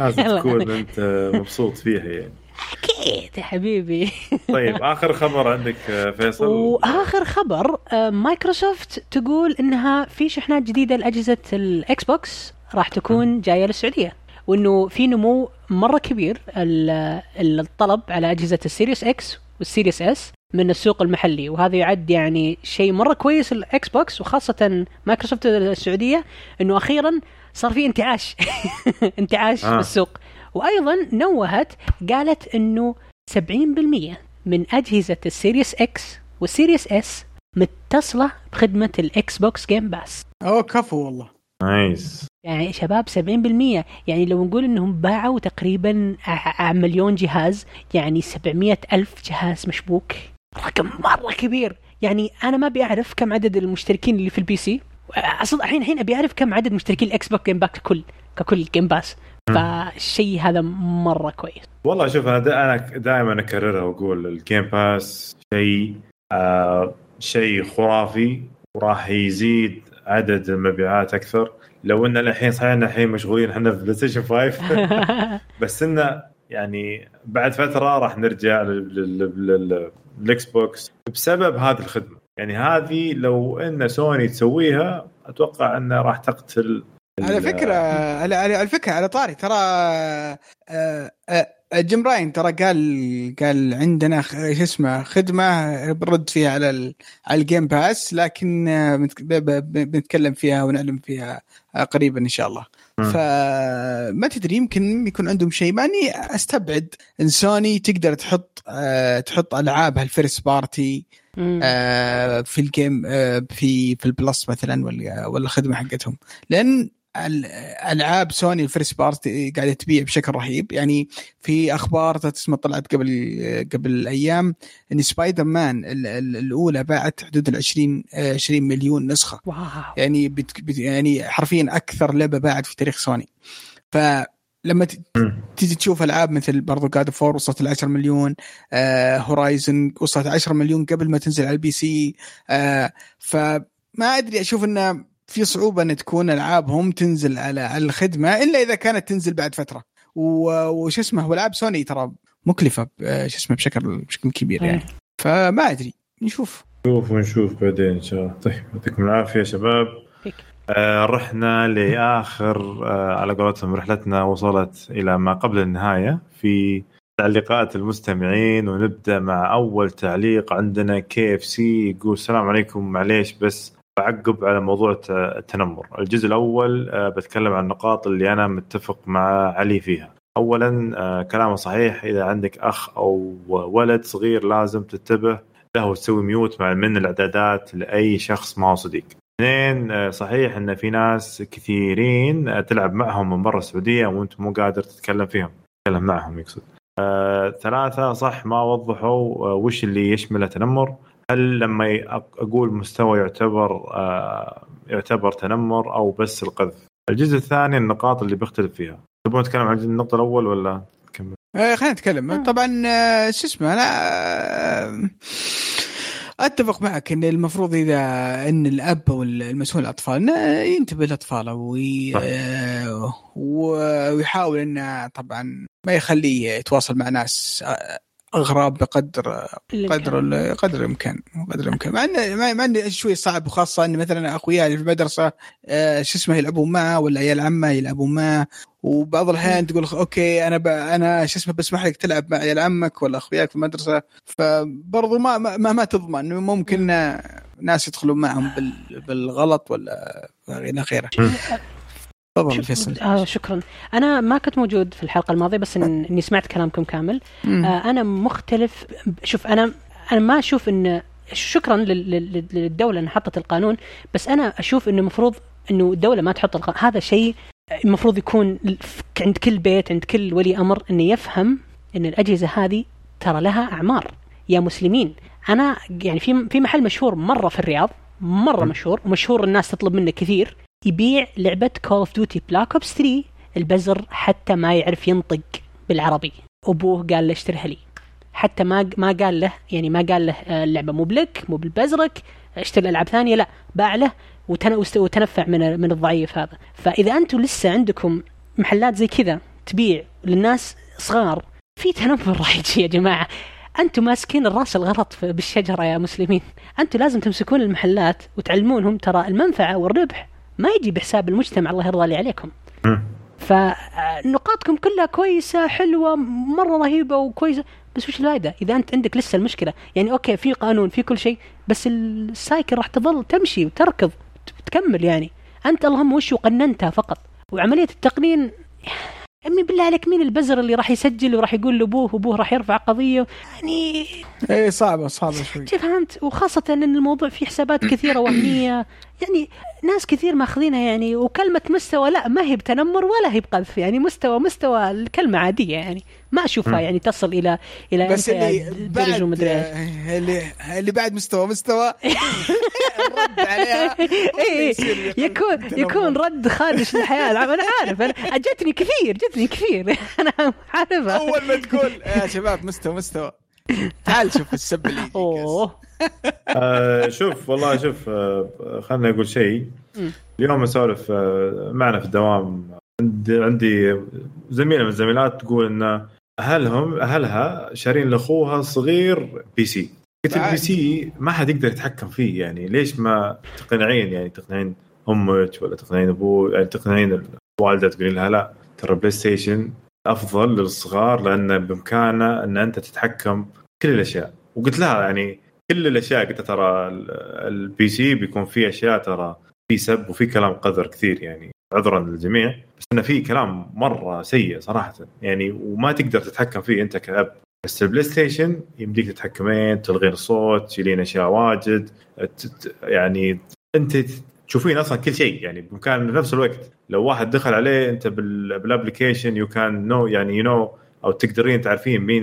لازم تكون أنت مبسوط فيها يعني. أكيد يا حبيبي. طيب آخر خبر عندك فيصل؟ وآخر خبر آه، مايكروسوفت تقول إنها في شحنات جديدة لأجهزة ال Xbox راح تكون جاية للسعودية. وإنه في نمو مرة كبير الطلب على أجهزة ال Series X وال Series S. من السوق المحلي وهذا يعد يعني شيء مرة كويس ال Xbox وخاصة مايكروسوفت السعودية إنه أخيرا صار في انتعاش انتعاش آه. في السوق. وأيضا نوهت قالت إنه 70% من أجهزة ال Series X وال Series S متصلة بخدمة ال Xbox Game Pass أوه كفو والله. nice. يعني شباب 70% يعني لو نقول إنهم باعوا تقريبا مليون جهاز يعني 700 ألف جهاز مشبوك. رقم مرة كبير. يعني أنا ما أبي أعرف كم عدد المشتركين اللي في ال PC أصلا الحين الحين أبي أعرف كم عدد مشتركين ال Xbox Game Pass ككل ككل Game Pass فالشيء هذا مرة كويس. والله شوف أنا دا أنا دائما أكررها وأقول ال Game Pass شيء آه شيء خرافي وراح يزيد عدد المبيعات أكثر. لو إن الحين صحيح إن الحين مشغولين إحنا في PlayStation 5 بس انه يعني بعد فترة راح نرجع لل Xbox. بسبب هذه الخدمة. يعني هذه لو إن سوني تسويها أتوقع إنها راح تقتل على فكرة على على فكرة على طاري. ترى آه، آه، Jim Ryan ترى قال قال عندنا شو اسمه خدمة برد فيها على على ال Game Pass لكن آه، بنتكلم فيها ونعلم فيها قريبا إن شاء الله. فما تدري يمكن يكون عندهم شيء. ماني أستبعد إن سوني تقدر تحط تحط العابها ال first party في ال Game في في ال Plus مثلا ولا ولا الخدمه حقتهم. لأن ألعاب سوني ال first party قاعدة تبيع بشكل رهيب. يعني في أخبار تسمى طلعت قبل قبل أيام إن سبايدر مان الأولى باعت حدود ال 20 20 مليون نسخة. wow. يعني بت يعني حرفيا أكثر لعبة باعت في تاريخ سوني. ف لما تيجي تشوف ألعاب مثل برضو God of War وصلت ل 10 مليون آه Horizon وصلت 10 مليون قبل ما تنزل على ال PC آه فما أدري أشوف إنه في صعوبة إن تكون ألعابهم تنزل على على الخدمة إلا إذا كانت تنزل بعد فترة. وش اسمه والعاب سوني ترى مكلفة شو اسمه بشكل بشكل كبير يعني. فما أدري نشوف. نشوف ونشوف بعدين إن شاء الله. طيب يعطيكم العافية شباب. آه رحنا لآخر آه على قولتهم رحلتنا وصلت إلى ما قبل النهاية. في تعليقات المستمعين ونبدأ مع أول تعليق عندنا KFC. يقول السلام عليكم معليش بس بعقب على موضوع التنمر. الجزء الأول آه بتكلم عن النقاط اللي أنا متفق مع علي فيها. اولا آه كلامه صحيح إذا عندك أخ أو ولد صغير لازم تنتبه له وتسوي mute مع من الإعدادات لأي شخص ما هو صديق. اثنين صحيح إن في ناس كثيرين تلعب معهم من برا السعودية وأنت مو قادر تتكلم فيهم تتكلم معهم يقصد. آه، ثلاثة صح ما وضحوا آه، وش اللي يشمل التنمر. هل لما أقول مستوى يعتبر آه، يعتبر تنمر أو بس القذف؟ الجزء الثاني النقاط اللي بيختلف فيها. تبون نتكلم عن النقطة الأول ولا؟ نكمل؟ خلينا نتكلم. طبعا شو اسمه أنا أتفق معك إن المفروض إذا إن الأب أو المسؤول الأطفال ينتبه لاطفاله وي... ويحاول إنه طبعا ما يخليه يتواصل مع ناس اغراب بقدر قدر قدر الامكان قدر الامكان مع انه مع انه شوي صعب وخاصة إن مثلا اخوياي في المدرسة آه شو اسمه يلعبون معه ولا عيال عمه يلعبون معه وبعض الأحيان تقول أوكي أنا ب... أنا شو اسمه بسمح لك تلعب مع عيال عمك ولا أخوياك في المدرسة. فبرضو ما ما, ما تضمن ممكن ناس يدخلون معهم بال... بالغلط ولا إلى اخره تفضل فيصل آه شكرا. أنا ما كنت موجود في الحلقة الماضية بس إن إني سمعت كلامكم كامل. آه أنا مختلف. شوف أنا أنا ما أشوف ان شكرا للدولة إنها حطت القانون بس أنا أشوف إنه المفروض إنه الدولة ما تحط القانون. هذا شيء المفروض يكون عند كل بيت عند كل ولي أمر إنه يفهم إن الأجهزة هذه ترى لها أعمار. يا مسلمين أنا يعني في في محل مشهور مرة في الرياض مرة مشهور ومشهور الناس تطلب منه كثير. يبيع لعبة Call of Duty Black Ops 3 البزر حتى ما يعرف ينطق بالعربي. أبوه قال له اشتريها لي. حتى ما ما قال له يعني ما قال له آه، اللعبة مو لك مو لبزرك اشتري العاب ثانية لا باع له وتنفع من من الضعيف هذا. فإذا أنتم لسه عندكم محلات زي كذا تبيع للناس صغار في تنمر راح يجي يا جماعة. أنتم ماسكين الراس الغلط بالشجرة يا مسلمين. أنتم لازم تمسكون المحلات وتعلمونهم ترى المنفعة والربح. ما يجي بحساب المجتمع الله يرضى لي عليكم. فنقاطكم كلها كويسة حلوة مرة رهيبة وكويسة. بس وش الفائده إذا أنت عندك لسه المشكلة يعني okay في قانون في كل شيء بس ال cycle راح تظل تمشي وتركض تكمل يعني. أنت اللهم وش قننتها فقط؟ وعملية التقنين امي بالله عليك مين البزر اللي راح يسجل وراح يقول لأبوه وابوه راح يرفع قضية؟ يعني إيه صعبة صعبة شوي. فهمت؟ وخاصة إن الموضوع فيه حسابات كثيرة وهمية. يعني ناس كثير ماخذينها يعني وكلمة مستوى لا ما هي بتنمر ولا هي بقذف. يعني مستوى مستوى الكلمة عادية يعني. ما أشوفها يعني تصل إلى إلى بس اللي بعد اللي اللي بعد مستوى مستوى. الرد عليها. إيه، يكون يكون رد خارج الحياة. أنا عارف. أنا جتني كثير جتني كثير. أنا عارفها. أول ما تقول يا شباب مستوى مستوى. تعال شوف السب اللي أوه. آه شوف والله شوف آه خليني أقول شيء. اليوم أسولف آه معنا في الدوام. عندي عندي زميلة من الزميلات تقول إن أهلهم أهلها شارين لأخوها الصغير بي سي. قلت ال PC ما حد يقدر يتحكم فيه يعني ليش ما تقنعين؟ يعني تقنعين أمك ولا تقنعين أبوك؟ يعني تقنعين الوالده تقولين لها لا ترى PlayStation أفضل للصغار لأن بإمكانه إن أنت تتحكم كل الأشياء. وقلت لها يعني كل الأشياء قلت ترى ال PC بيكون فيه أشياء ترى في سب وفي كلام قذر كثير يعني عذرا للجميع بس إنه في كلام مرة سيء صراحة. يعني وما تقدر تتحكم فيه أنت كأب. بس ال PlayStation يمديك تتحكمين تلغين الصوت تشيلين أشياء واجد يعني أنت تشوفين أصلا كل شيء يعني بامكان بنفس الوقت. لو واحد دخل عليه أنت بال application you can know يعني you know أو تقدرين تعرفين مين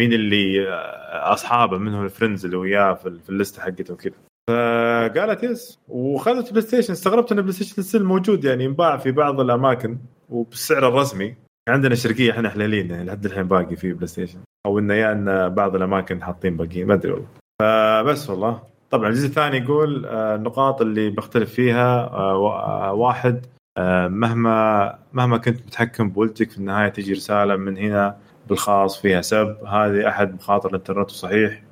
مين اللي أصحابه منهم ال friends اللي وياه في, اللسته حقته وكذا فقالت yes وخذت PlayStation. استغربت إن PlayStation still موجود يعني ينباع في بعض الأماكن وبالسعر الرسمي. عندنا شرقية إحنا حليلين يعني لحد الحين باقي في PlayStation. أو إنه يا إن بعض الأماكن حاطين باقيين ما أدري والله. فبس والله. طبعا الجزء الثاني يقول آه، النقاط اللي بختلف فيها آه، آه، واحد مهما مهما كنت متحكم بولدك في النهاية تجي رسالة من هنا بالخاص فيها سب. هذه أحد مخاطر الإنترنت وصحيح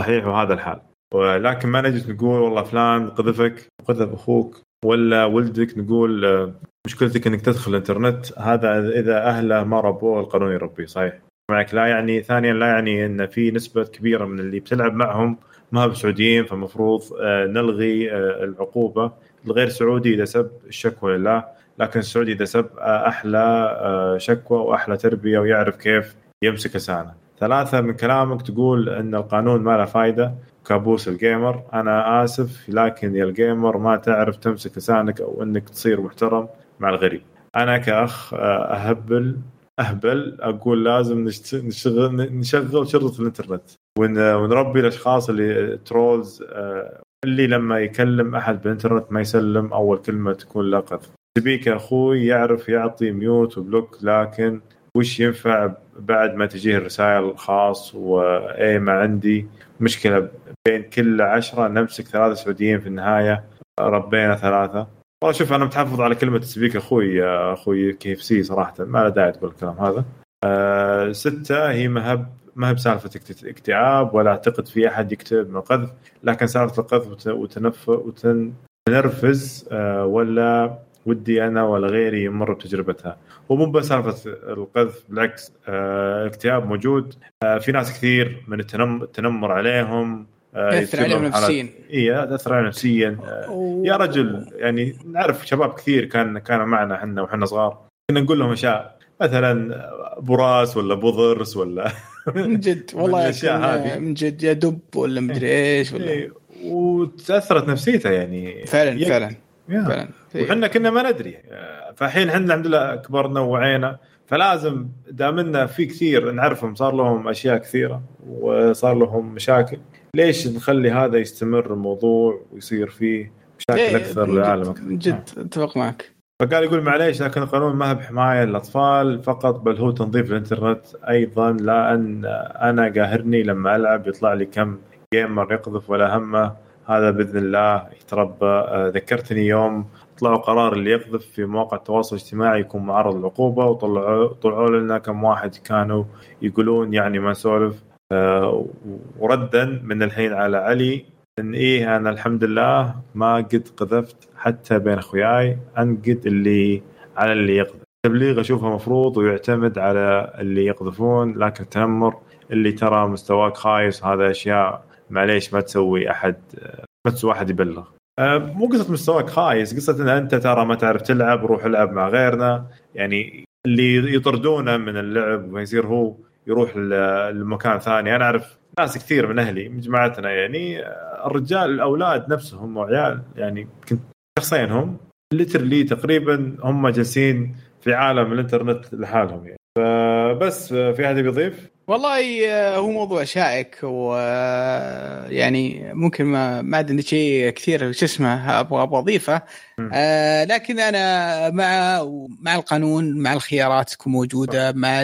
صحيح وهذا الحال. ولكن ما نجي نقول والله فلان قذفك قذف أخوك ولا ولدك نقول مشكلتك إنك تدخل الإنترنت. هذا إذا أهله ما ربوه القانون يربيه صحيح. معك لا يعني ثانيا لا يعني إن في نسبة كبيرة من اللي بتلعب معهم ما هو سعوديين فالمفروض آه، نلغي آه، العقوبة. الغير سعودي إذا سب الشكوى لله لكن السعودي إذا سب آه، أحلى شكوى وأحلى تربية ويعرف كيف يمسك لسانه. ثلاثة من كلامك تقول إن القانون ما له فائده كابوس ال gamer. أنا آسف لكن يا ال gamer ما تعرف تمسك لسانك أو إنك تصير محترم مع الغريب. أنا كأخ أهبل أهبل أقول لازم نشتغل نشغل شرطة الإنترنت. ونربي الأشخاص اللي trolls آه، اللي لما يكلم أحد بالإنترنت ما يسلم أول كلمة تكون قذف تبيك أخوي يعرف يعطي mute و block لكن وش ينفع بعد ما تجيه الرسائل الخاص واي ما عندي مشكلة بين كل عشرة نمسك ثلاثة سعوديين في النهاية ربينا ثلاثة. والله شوف أنا متحفظ على كلمة سبيك أخوي يا أخوي كيف سي صراحة ما له داعي تقول الكلام هذا. أه ستة هي مهب ما هي بسالفة اكتئاب ولا أعتقد في أحد يكتب من قذف لكن سالفة القذف وتنف وتنرفز أه ولا ودي أنا ولا غيري يمر بتجربتها. ومو بس سالفة القذف بالعكس أه الاكتئاب موجود. أه في ناس كثير من التنمر عليهم آه، يأثر عليهم نفسيا. اي ياثر عليهم نفسيا. آه، يا رجل يعني نعرف شباب كثير كان كانوا معنا إحنا وحنا صغار. كنا نقول لهم أشياء مثلا أبو راس ولا أبو ضرس ولا من جد والله هذه. من جد يا دب ولا مدري إيش ولا إيه. وتأثرت نفسيته يعني. فعلا يك... فعلا فعلا. وحنا كنا ما ندري. فالحين إحنا الحمد لله كبرنا ووعينا فلازم دامنا في كثير نعرفهم صار لهم أشياء كثيرة وصار لهم مشاكل. ليش نخلي هذا يستمر الموضوع ويصير فيه مشاكل إيه، أكثر للعالم؟ أكثر من جد أتفق معك. فقال يقول معليش لكن القانون ما هو بحمايه للاطفال فقط بل هو تنظيف الإنترنت أيضا لا أن أنا قاهرني لما ألعب يطلع لي كم جيمر يقذف ولا همه. هذا بإذن الله يتربى. آه، ذكرتني يوم طلعوا قرار اللي يقذف في مواقع التواصل الاجتماعي يكون معرض للعقوبة وطلعوا طلعوا لنا كم واحد كانوا يقولون يعني ما نسولف. آه، وردا من الحين على علي إن إيه أنا الحمد لله ما قد قذفت حتى بين أخوياي انقد اللي على اللي يقذف. التبليغ أشوفه مفروض ويعتمد على اللي يقذفون لكن التنمر اللي ترى مستواك خايس هذا أشياء معليش ما تسوي أحد ما تسوي أحد يبلغ. آه، مو قصة مستواك خايس قصة إن أنت ترى ما تعرف تلعب روح العب مع غيرنا. يعني اللي يطردونه من اللعب ويصير هو يروح لمكان ثاني. أنا أعرف ناس كثير من أهلي من جماعتنا يعني الرجال الأولاد نفسهم وعيال يعني كنت شخصين هم ليترلي تقريبا هم جالسين في عالم الإنترنت لحالهم يعني. فبس في أحد بيضيف؟ والله آه، هو موضوع شائك ويعني ممكن ما ما عندي شيء كثير شو اسمه أبغى أبغى أضيفه. آه لكن أنا مع مع القانون مع الخيارات تكون موجودة مع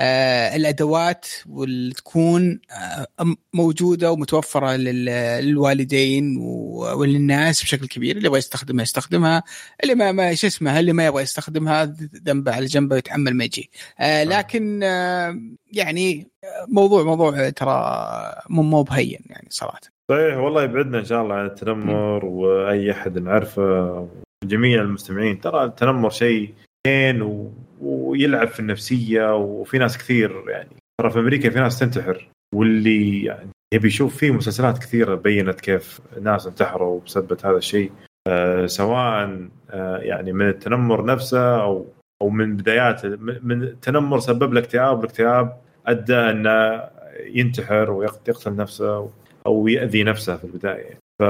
آه الأدوات واللي تكون آه موجودة ومتوفرة للوالدين وللناس بشكل كبير اللي يبغى يستخدمها يستخدمها اللي ما, ما شو اسمه اللي ما يبغى يستخدمها ذنبه على جنبه يتحمل ما يجي. آه لكن آه يعني موضوع موضوع ترى مو مو بهين يعني صراحة. صحيح والله يبعدنا إن شاء الله عن التنمر وأي أحد نعرفه وجميع المستمعين. ترى التنمر شيء زين و... ويلعب في النفسية وفي ناس كثير يعني. ترى في أمريكا في ناس تنتحر واللي يعني يبي يشوف في مسلسلات كثيرة بينت كيف ناس انتحروا بسبب هذا الشيء. آه سواء آه يعني من التنمر نفسه أو أو من بدايات من التنمر سبب له اكتئاب الاكتئاب أدى انه ينتحر ويقتل نفسه أو يأذي نفسه في البداية. ف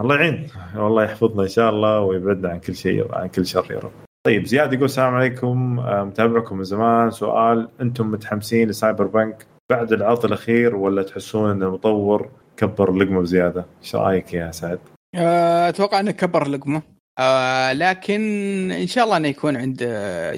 الله يعين. والله يحفظنا إن شاء الله ويبعدنا عن كل شيء عن كل شر يا رب. طيب زياد يقول السلام عليكم. آه، متابعكم من زمان. سؤال أنتم متحمسين لسايبر بانك بعد العرض الأخير ولا تحسون أن المطور كبر اللقمه بزيادة؟ إيش رأيك يا سعد؟ آه، أتوقع أنه كبر اللقمه آه لكن إن شاء الله إنه يكون عند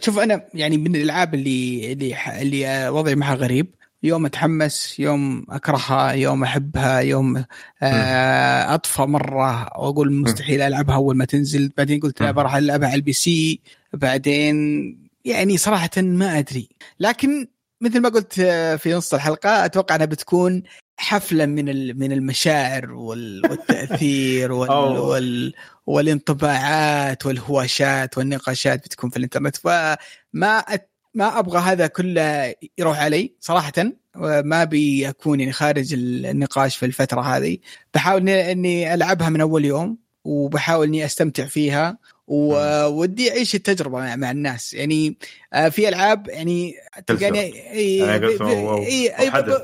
شوف أنا يعني من الألعاب اللي اللي اللي وضعي معها غريب. يوم أتحمس يوم أكرهها يوم أحبها يوم آه أطفى مرة وأقول مستحيل ألعبها أول ما تنزل. بعدين قلت لا بروح ألعبها على ال PC. بعدين يعني صراحة ما أدري. لكن مثل ما قلت في نص الحلقة أتوقع إنها بتكون حفلة من من المشاعر والتأثير وال, وال والانطباعات والهواشات والنقاشات بتكون في الانترنت. فما ما أبغى هذا كله يروح علي صراحة ما ابي اكون يعني خارج النقاش في الفترة هذه. بحاول إني ألعبها من أول يوم وبحاول إني أستمتع فيها. ودي أعيش التجربة مع, مع الناس. يعني آه، في ألعاب يعني تلقاني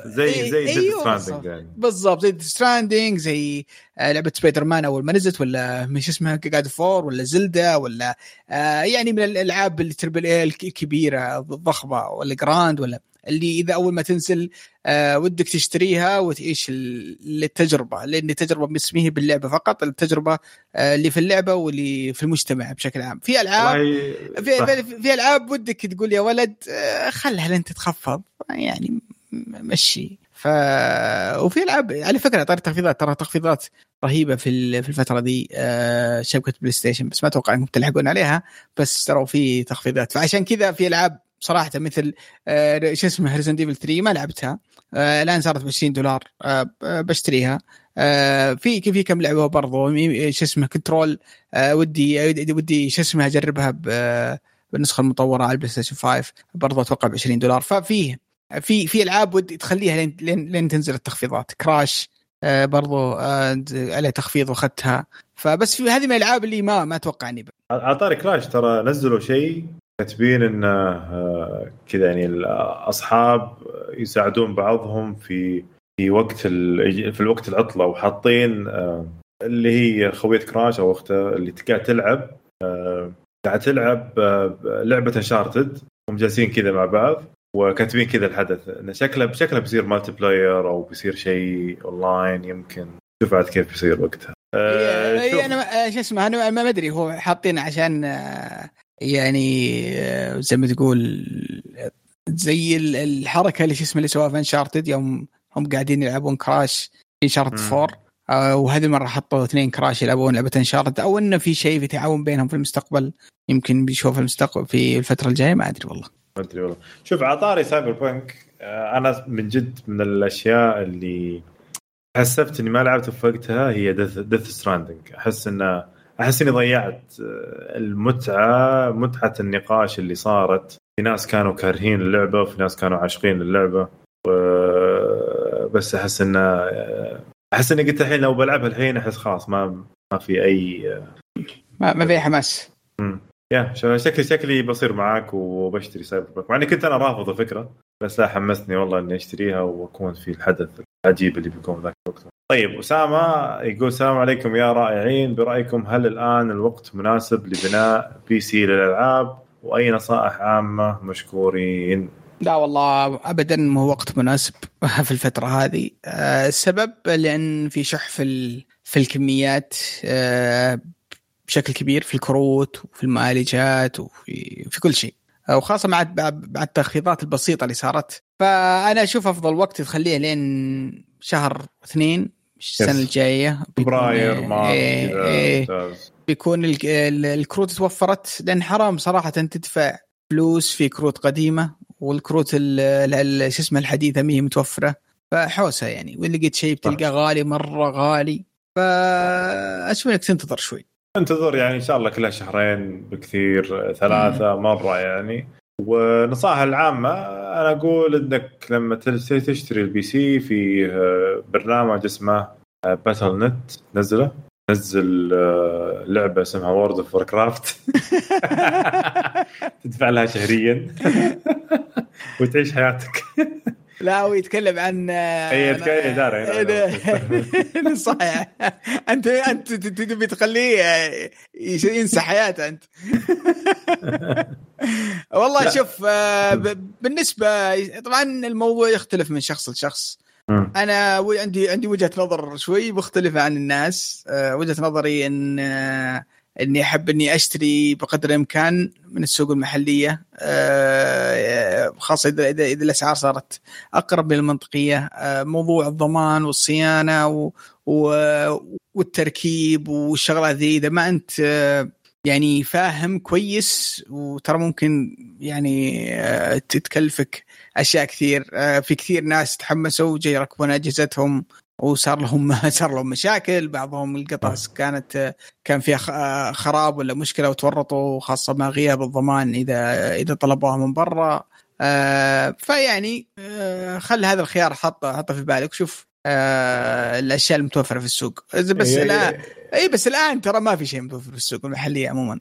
زي زي أيوة يعني. بالضبط زي ستراندنج زي آه، لعبة سبايدر مان أول ما نزلت ولا مش اسمها God of War ولا Zelda ولا آه، يعني من الألعاب ال triple A الكبيرة الضخمة ولا Grand ولا اللي إذا أول ما تنزل آه ودك تشتريها وتعيش التجربه لأن التجربة هي باللعبة فقط التجربة آه اللي في اللعبة واللي في المجتمع بشكل عام. في ألعاب في, في, ألعاب ودك تقول يا ولد آه خلها لين تتخفض يعني مشي. ف وفي ألعاب على فكرة طاري التخفيضات ترى تخفيضات رهيبة في في الفترة دي آه شبكة PlayStation بس ما أتوقع إنكم تلحقون عليها بس ترى في تخفيضات. فعشان كذا في ألعاب صراحة مثل آه شو اسمه Resident Evil 3 ما لعبتها. آه الآن صارت ب 20 دولار آه بشتريها. في في كم لعبة برضو. شو اسمه Control ودي ودي شو اسمه أجربها بالنسخة المطورة على ال PlayStation 5 برضو أتوقع ب 20 دولار. ففيه في في ألعاب ودي تخليها لين لين, لين تنزل التخفيضات. Crash برضو عليه تخفيض وأخذتها. فبس في هذه من الألعاب اللي ما ما أتوقع إني على طاري Crash ترى نزلوا شيء كاتبين انه آه، كذا يعني الأصحاب يساعدون بعضهم في في وقت في الوقت العطلة وحاطين آه، اللي هي خوية Crash أو أخته اللي قاعد تلعب آه، قاعد تلعب لعبة Uncharted هم جالسين كذا مع بعض وكاتبين كذا الحدث. إنه شكله شكله بيصير multiplayer أو بيصير شيء اونلاين يمكن. شوف عاد كيف بيصير وقتها. أه أنا شو اسمه أنا ما أدري هو حاطين عشان يعني آه، زي ما تقول زي الحركة اللي شو اسمه اللي سواها في Uncharted يوم هم قاعدين يلعبون Crash في Uncharted 4 وهذه المره حطوا اثنين Crash يلعبون لعبة Uncharted أو إنه في شيء في تعاون بينهم في المستقبل يمكن بيشوف المستقبل في الفترة الجاية ما أدري والله. ما أدري والله. شوف على طاري Cyberpunk أنا من جد من الأشياء اللي حسبت إني ما لعبت في وقتها هي Death Stranding أحس إنه أحس إني ضيعت آه، المتعة متعة النقاش اللي صارت. في ناس كانوا كارهين اللعبة وفي ناس كانوا عاشقين اللعبة. بس أحس إنه آه، أحس إني قلت الحين لو بلعبها الحين أحس خلاص ما ما في أي آه، ما, ما في حماس. يا شكلي شكلي بصير معاك وبشتري Cyberpunk. مع إني كنت أنا رافض الفكرة بس لا حمسني والله إني أشتريها وأكون في الحدث العجيب اللي بيكون ذاك الوقت. طيب أسامة يقول السلام عليكم يا رائعين. برأيكم هل الآن الوقت مناسب لبناء PC للألعاب؟ وأي نصائح عامة مشكورين؟ لا والله ابدا مو وقت مناسب في الفترة هذه. آه، السبب لأن في شح في في الكميات. آه، بشكل كبير في الكروت وفي المعالجات وفي في كل شيء. وخاصه مع مع التخفيضات البسيطة اللي صارت. فأنا أشوف أفضل وقت تخليه لين شهر اثنين السنة الجاية. فبراير مارس إيه إيه. بيكون الكروت توفرت لأن حرام صراحة تدفع فلوس في كروت قديمة والكروت شو اسمه الحديثة ما هي متوفرة. فحوسة يعني واللي لقيت شيء بتلقاه غالي مرة غالي. فأشوف إنك تنتظر شوي. انتظر يعني إن شاء الله كلها شهرين بكثير ثلاثة مرة يعني. ونصائح العامة أنا أقول إنك لما تشتري ال PC في آه، برنامج اسمه Battle آه، .net نزله. نزل آه، لعبة اسمها World of Warcraft تدفع لها شهريا. وتعيش حياتك. لا هو يتكلم عن أي يتكلم داري صحيح. أنت أنت تبي تخليه ينسى حياته أنت. والله شوف آه، بالنسبة طبعا الموضوع يختلف من شخص لشخص. أنا عندي عندي وجهة نظر شوي مختلفة عن الناس. آه، وجهة نظري إن آه، إني أحب إني أشتري بقدر الإمكان من السوق المحلية خاصة اذا اذا, إذا الأسعار صارت أقرب للمنطقية موضوع الضمان والصيانة والتركيب والشغلات ذي إذا ما أنت يعني فاهم كويس وترى ممكن يعني آه، تتكلفك أشياء كثير آه، في كثير ناس تحمسوا وجاي يركبون أجهزتهم وصار لهم صار لهم مشاكل بعضهم القطع آه. كانت كان فيها خراب ولا مشكلة وتورطوا خاصة مع غياب الضمان إذا إذا طلبوها من برا. فيعني خل هذا الخيار حطه حطه في بالك. وشوف آه الأشياء المتوفرة في السوق. بس إيه لا إي إيه، بس الآن ترى ما في شيء متوفر في السوق المحلية عموما.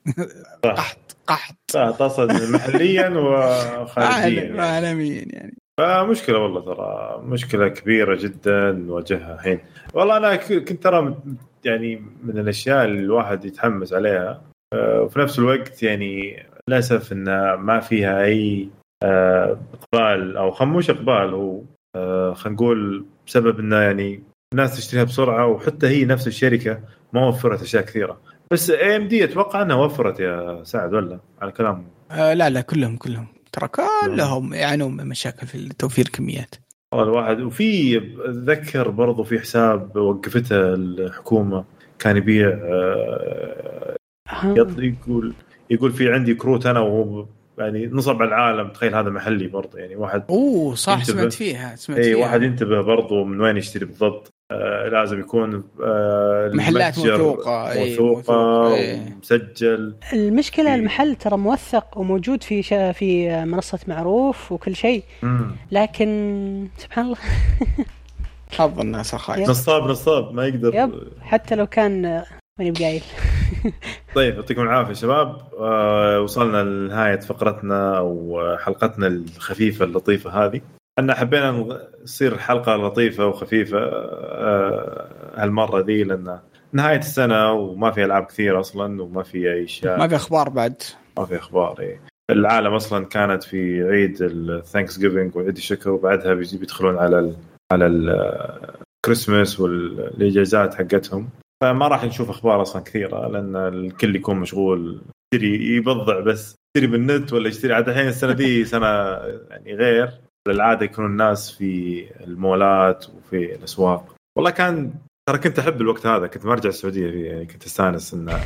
قحط قحط. تقصد محليا وخارجيا. عالميا يعني. فمشكلة والله ترى مشكلة كبيرة جدا نواجهها الحين. والله أنا كنت ترى يعني من الأشياء اللي الواحد يتحمس عليها. آه، وفي نفس الوقت يعني للأسف انه ما فيها أي آه، إقبال أو خموش إقبال هو آه، خلينا نقول بسبب انه يعني الناس تشتريها بسرعة وحتى هي نفس الشركة ما وفرت أشياء كثيرة. بس اي ام دي أتوقع إنها وفرت يا سعد ولا؟ على كلام. آه لا لا كلهم كلهم. ترى كلهم يعانون من مشاكل في توفير الكميات. والله الواحد وفي اتذكر برضو في حساب وقفته الحكومة كان يبيع آه يقول يقول في عندي كروت أنا وهو يعني نصب على العالم تخيل هذا محلي برضه يعني واحد أوه صح سمعت فيها سمعت اي واحد ينتبه برضه من وين يشتري بالضبط. لازم يكون آه محلات موثوقة موثوقة. مسجل. المشكلة إيه. المحل ترى موثق وموجود في شا في منصة معروف وكل شيء. لكن سبحان الله. حظ الناس خايف. نصاب نصاب ما يقدر. يب. حتى لو كان ماني بقايل طيب يعطيكم العافية شباب. آه وصلنا لنهاية فقرتنا أو حلقتنا الخفيفة اللطيفة هذه. إحنا حبينا تصير حلقة لطيفة وخفيفة آه هالمرة ذي لأن نهاية السنة وما في ألعاب كثيرة أصلا وما في أي شيء ما في أخبار بعد. ما في أخبار اي العالم أصلا كانت في عيد ال Thanksgiving وعيد الشكر وبعدها بيدخلون على ال على الكريسماس والاجازات حقتهم. فما راح نشوف أخبار أصلا كثيرة لأن الكل يكون مشغول. يشتري يبضع بس. يشتري بالنت ولا يشتري؟ عاد الحين السنة دي سنة يعني غير. بالعاده يكون الناس في المولات وفي الأسواق. والله كان ترى كنت أحب الوقت هذا كنت ما أرجع السعودية فيه يعني كنت أستانس إن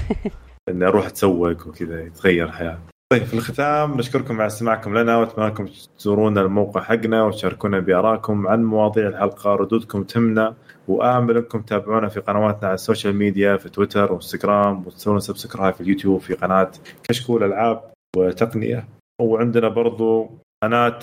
اني أروح أتسوق وكذا يتغير الحياة طيب في الختام نشكركم على استماعكم لنا وأتمنى لكم تزورونا الموقع حقنا وتشاركونا بآرائكم عن مواضيع الحلقة ردودكم تهمنا وآمل أنكم تتابعونا في قنواتنا على ال social media في تويتر وإنستغرام وتسوون subscribe في اليوتيوب في قناة كشكول ألعاب وتقنية. وعندنا برضو قناة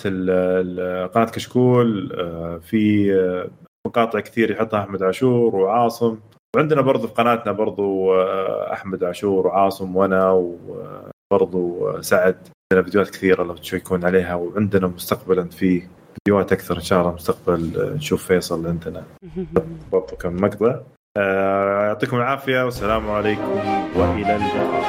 قناة كشكول آه، في آه، مقاطع كثير يحطها أحمد عاشور وعاصم. وعندنا برضو في قناتنا برضو آه، أحمد عاشور وعاصم وأنا وبرضو سعد. عندنا فيديوهات كثيرة لو تشيكون عليها وعندنا مستقبلا في فيديوهات أكثر إن شاء الله. مستقبل نشوف فيصل عندنا. برضو كم مقطع. يعطيكم العافية والسلام عليكم وإلى اللقاء.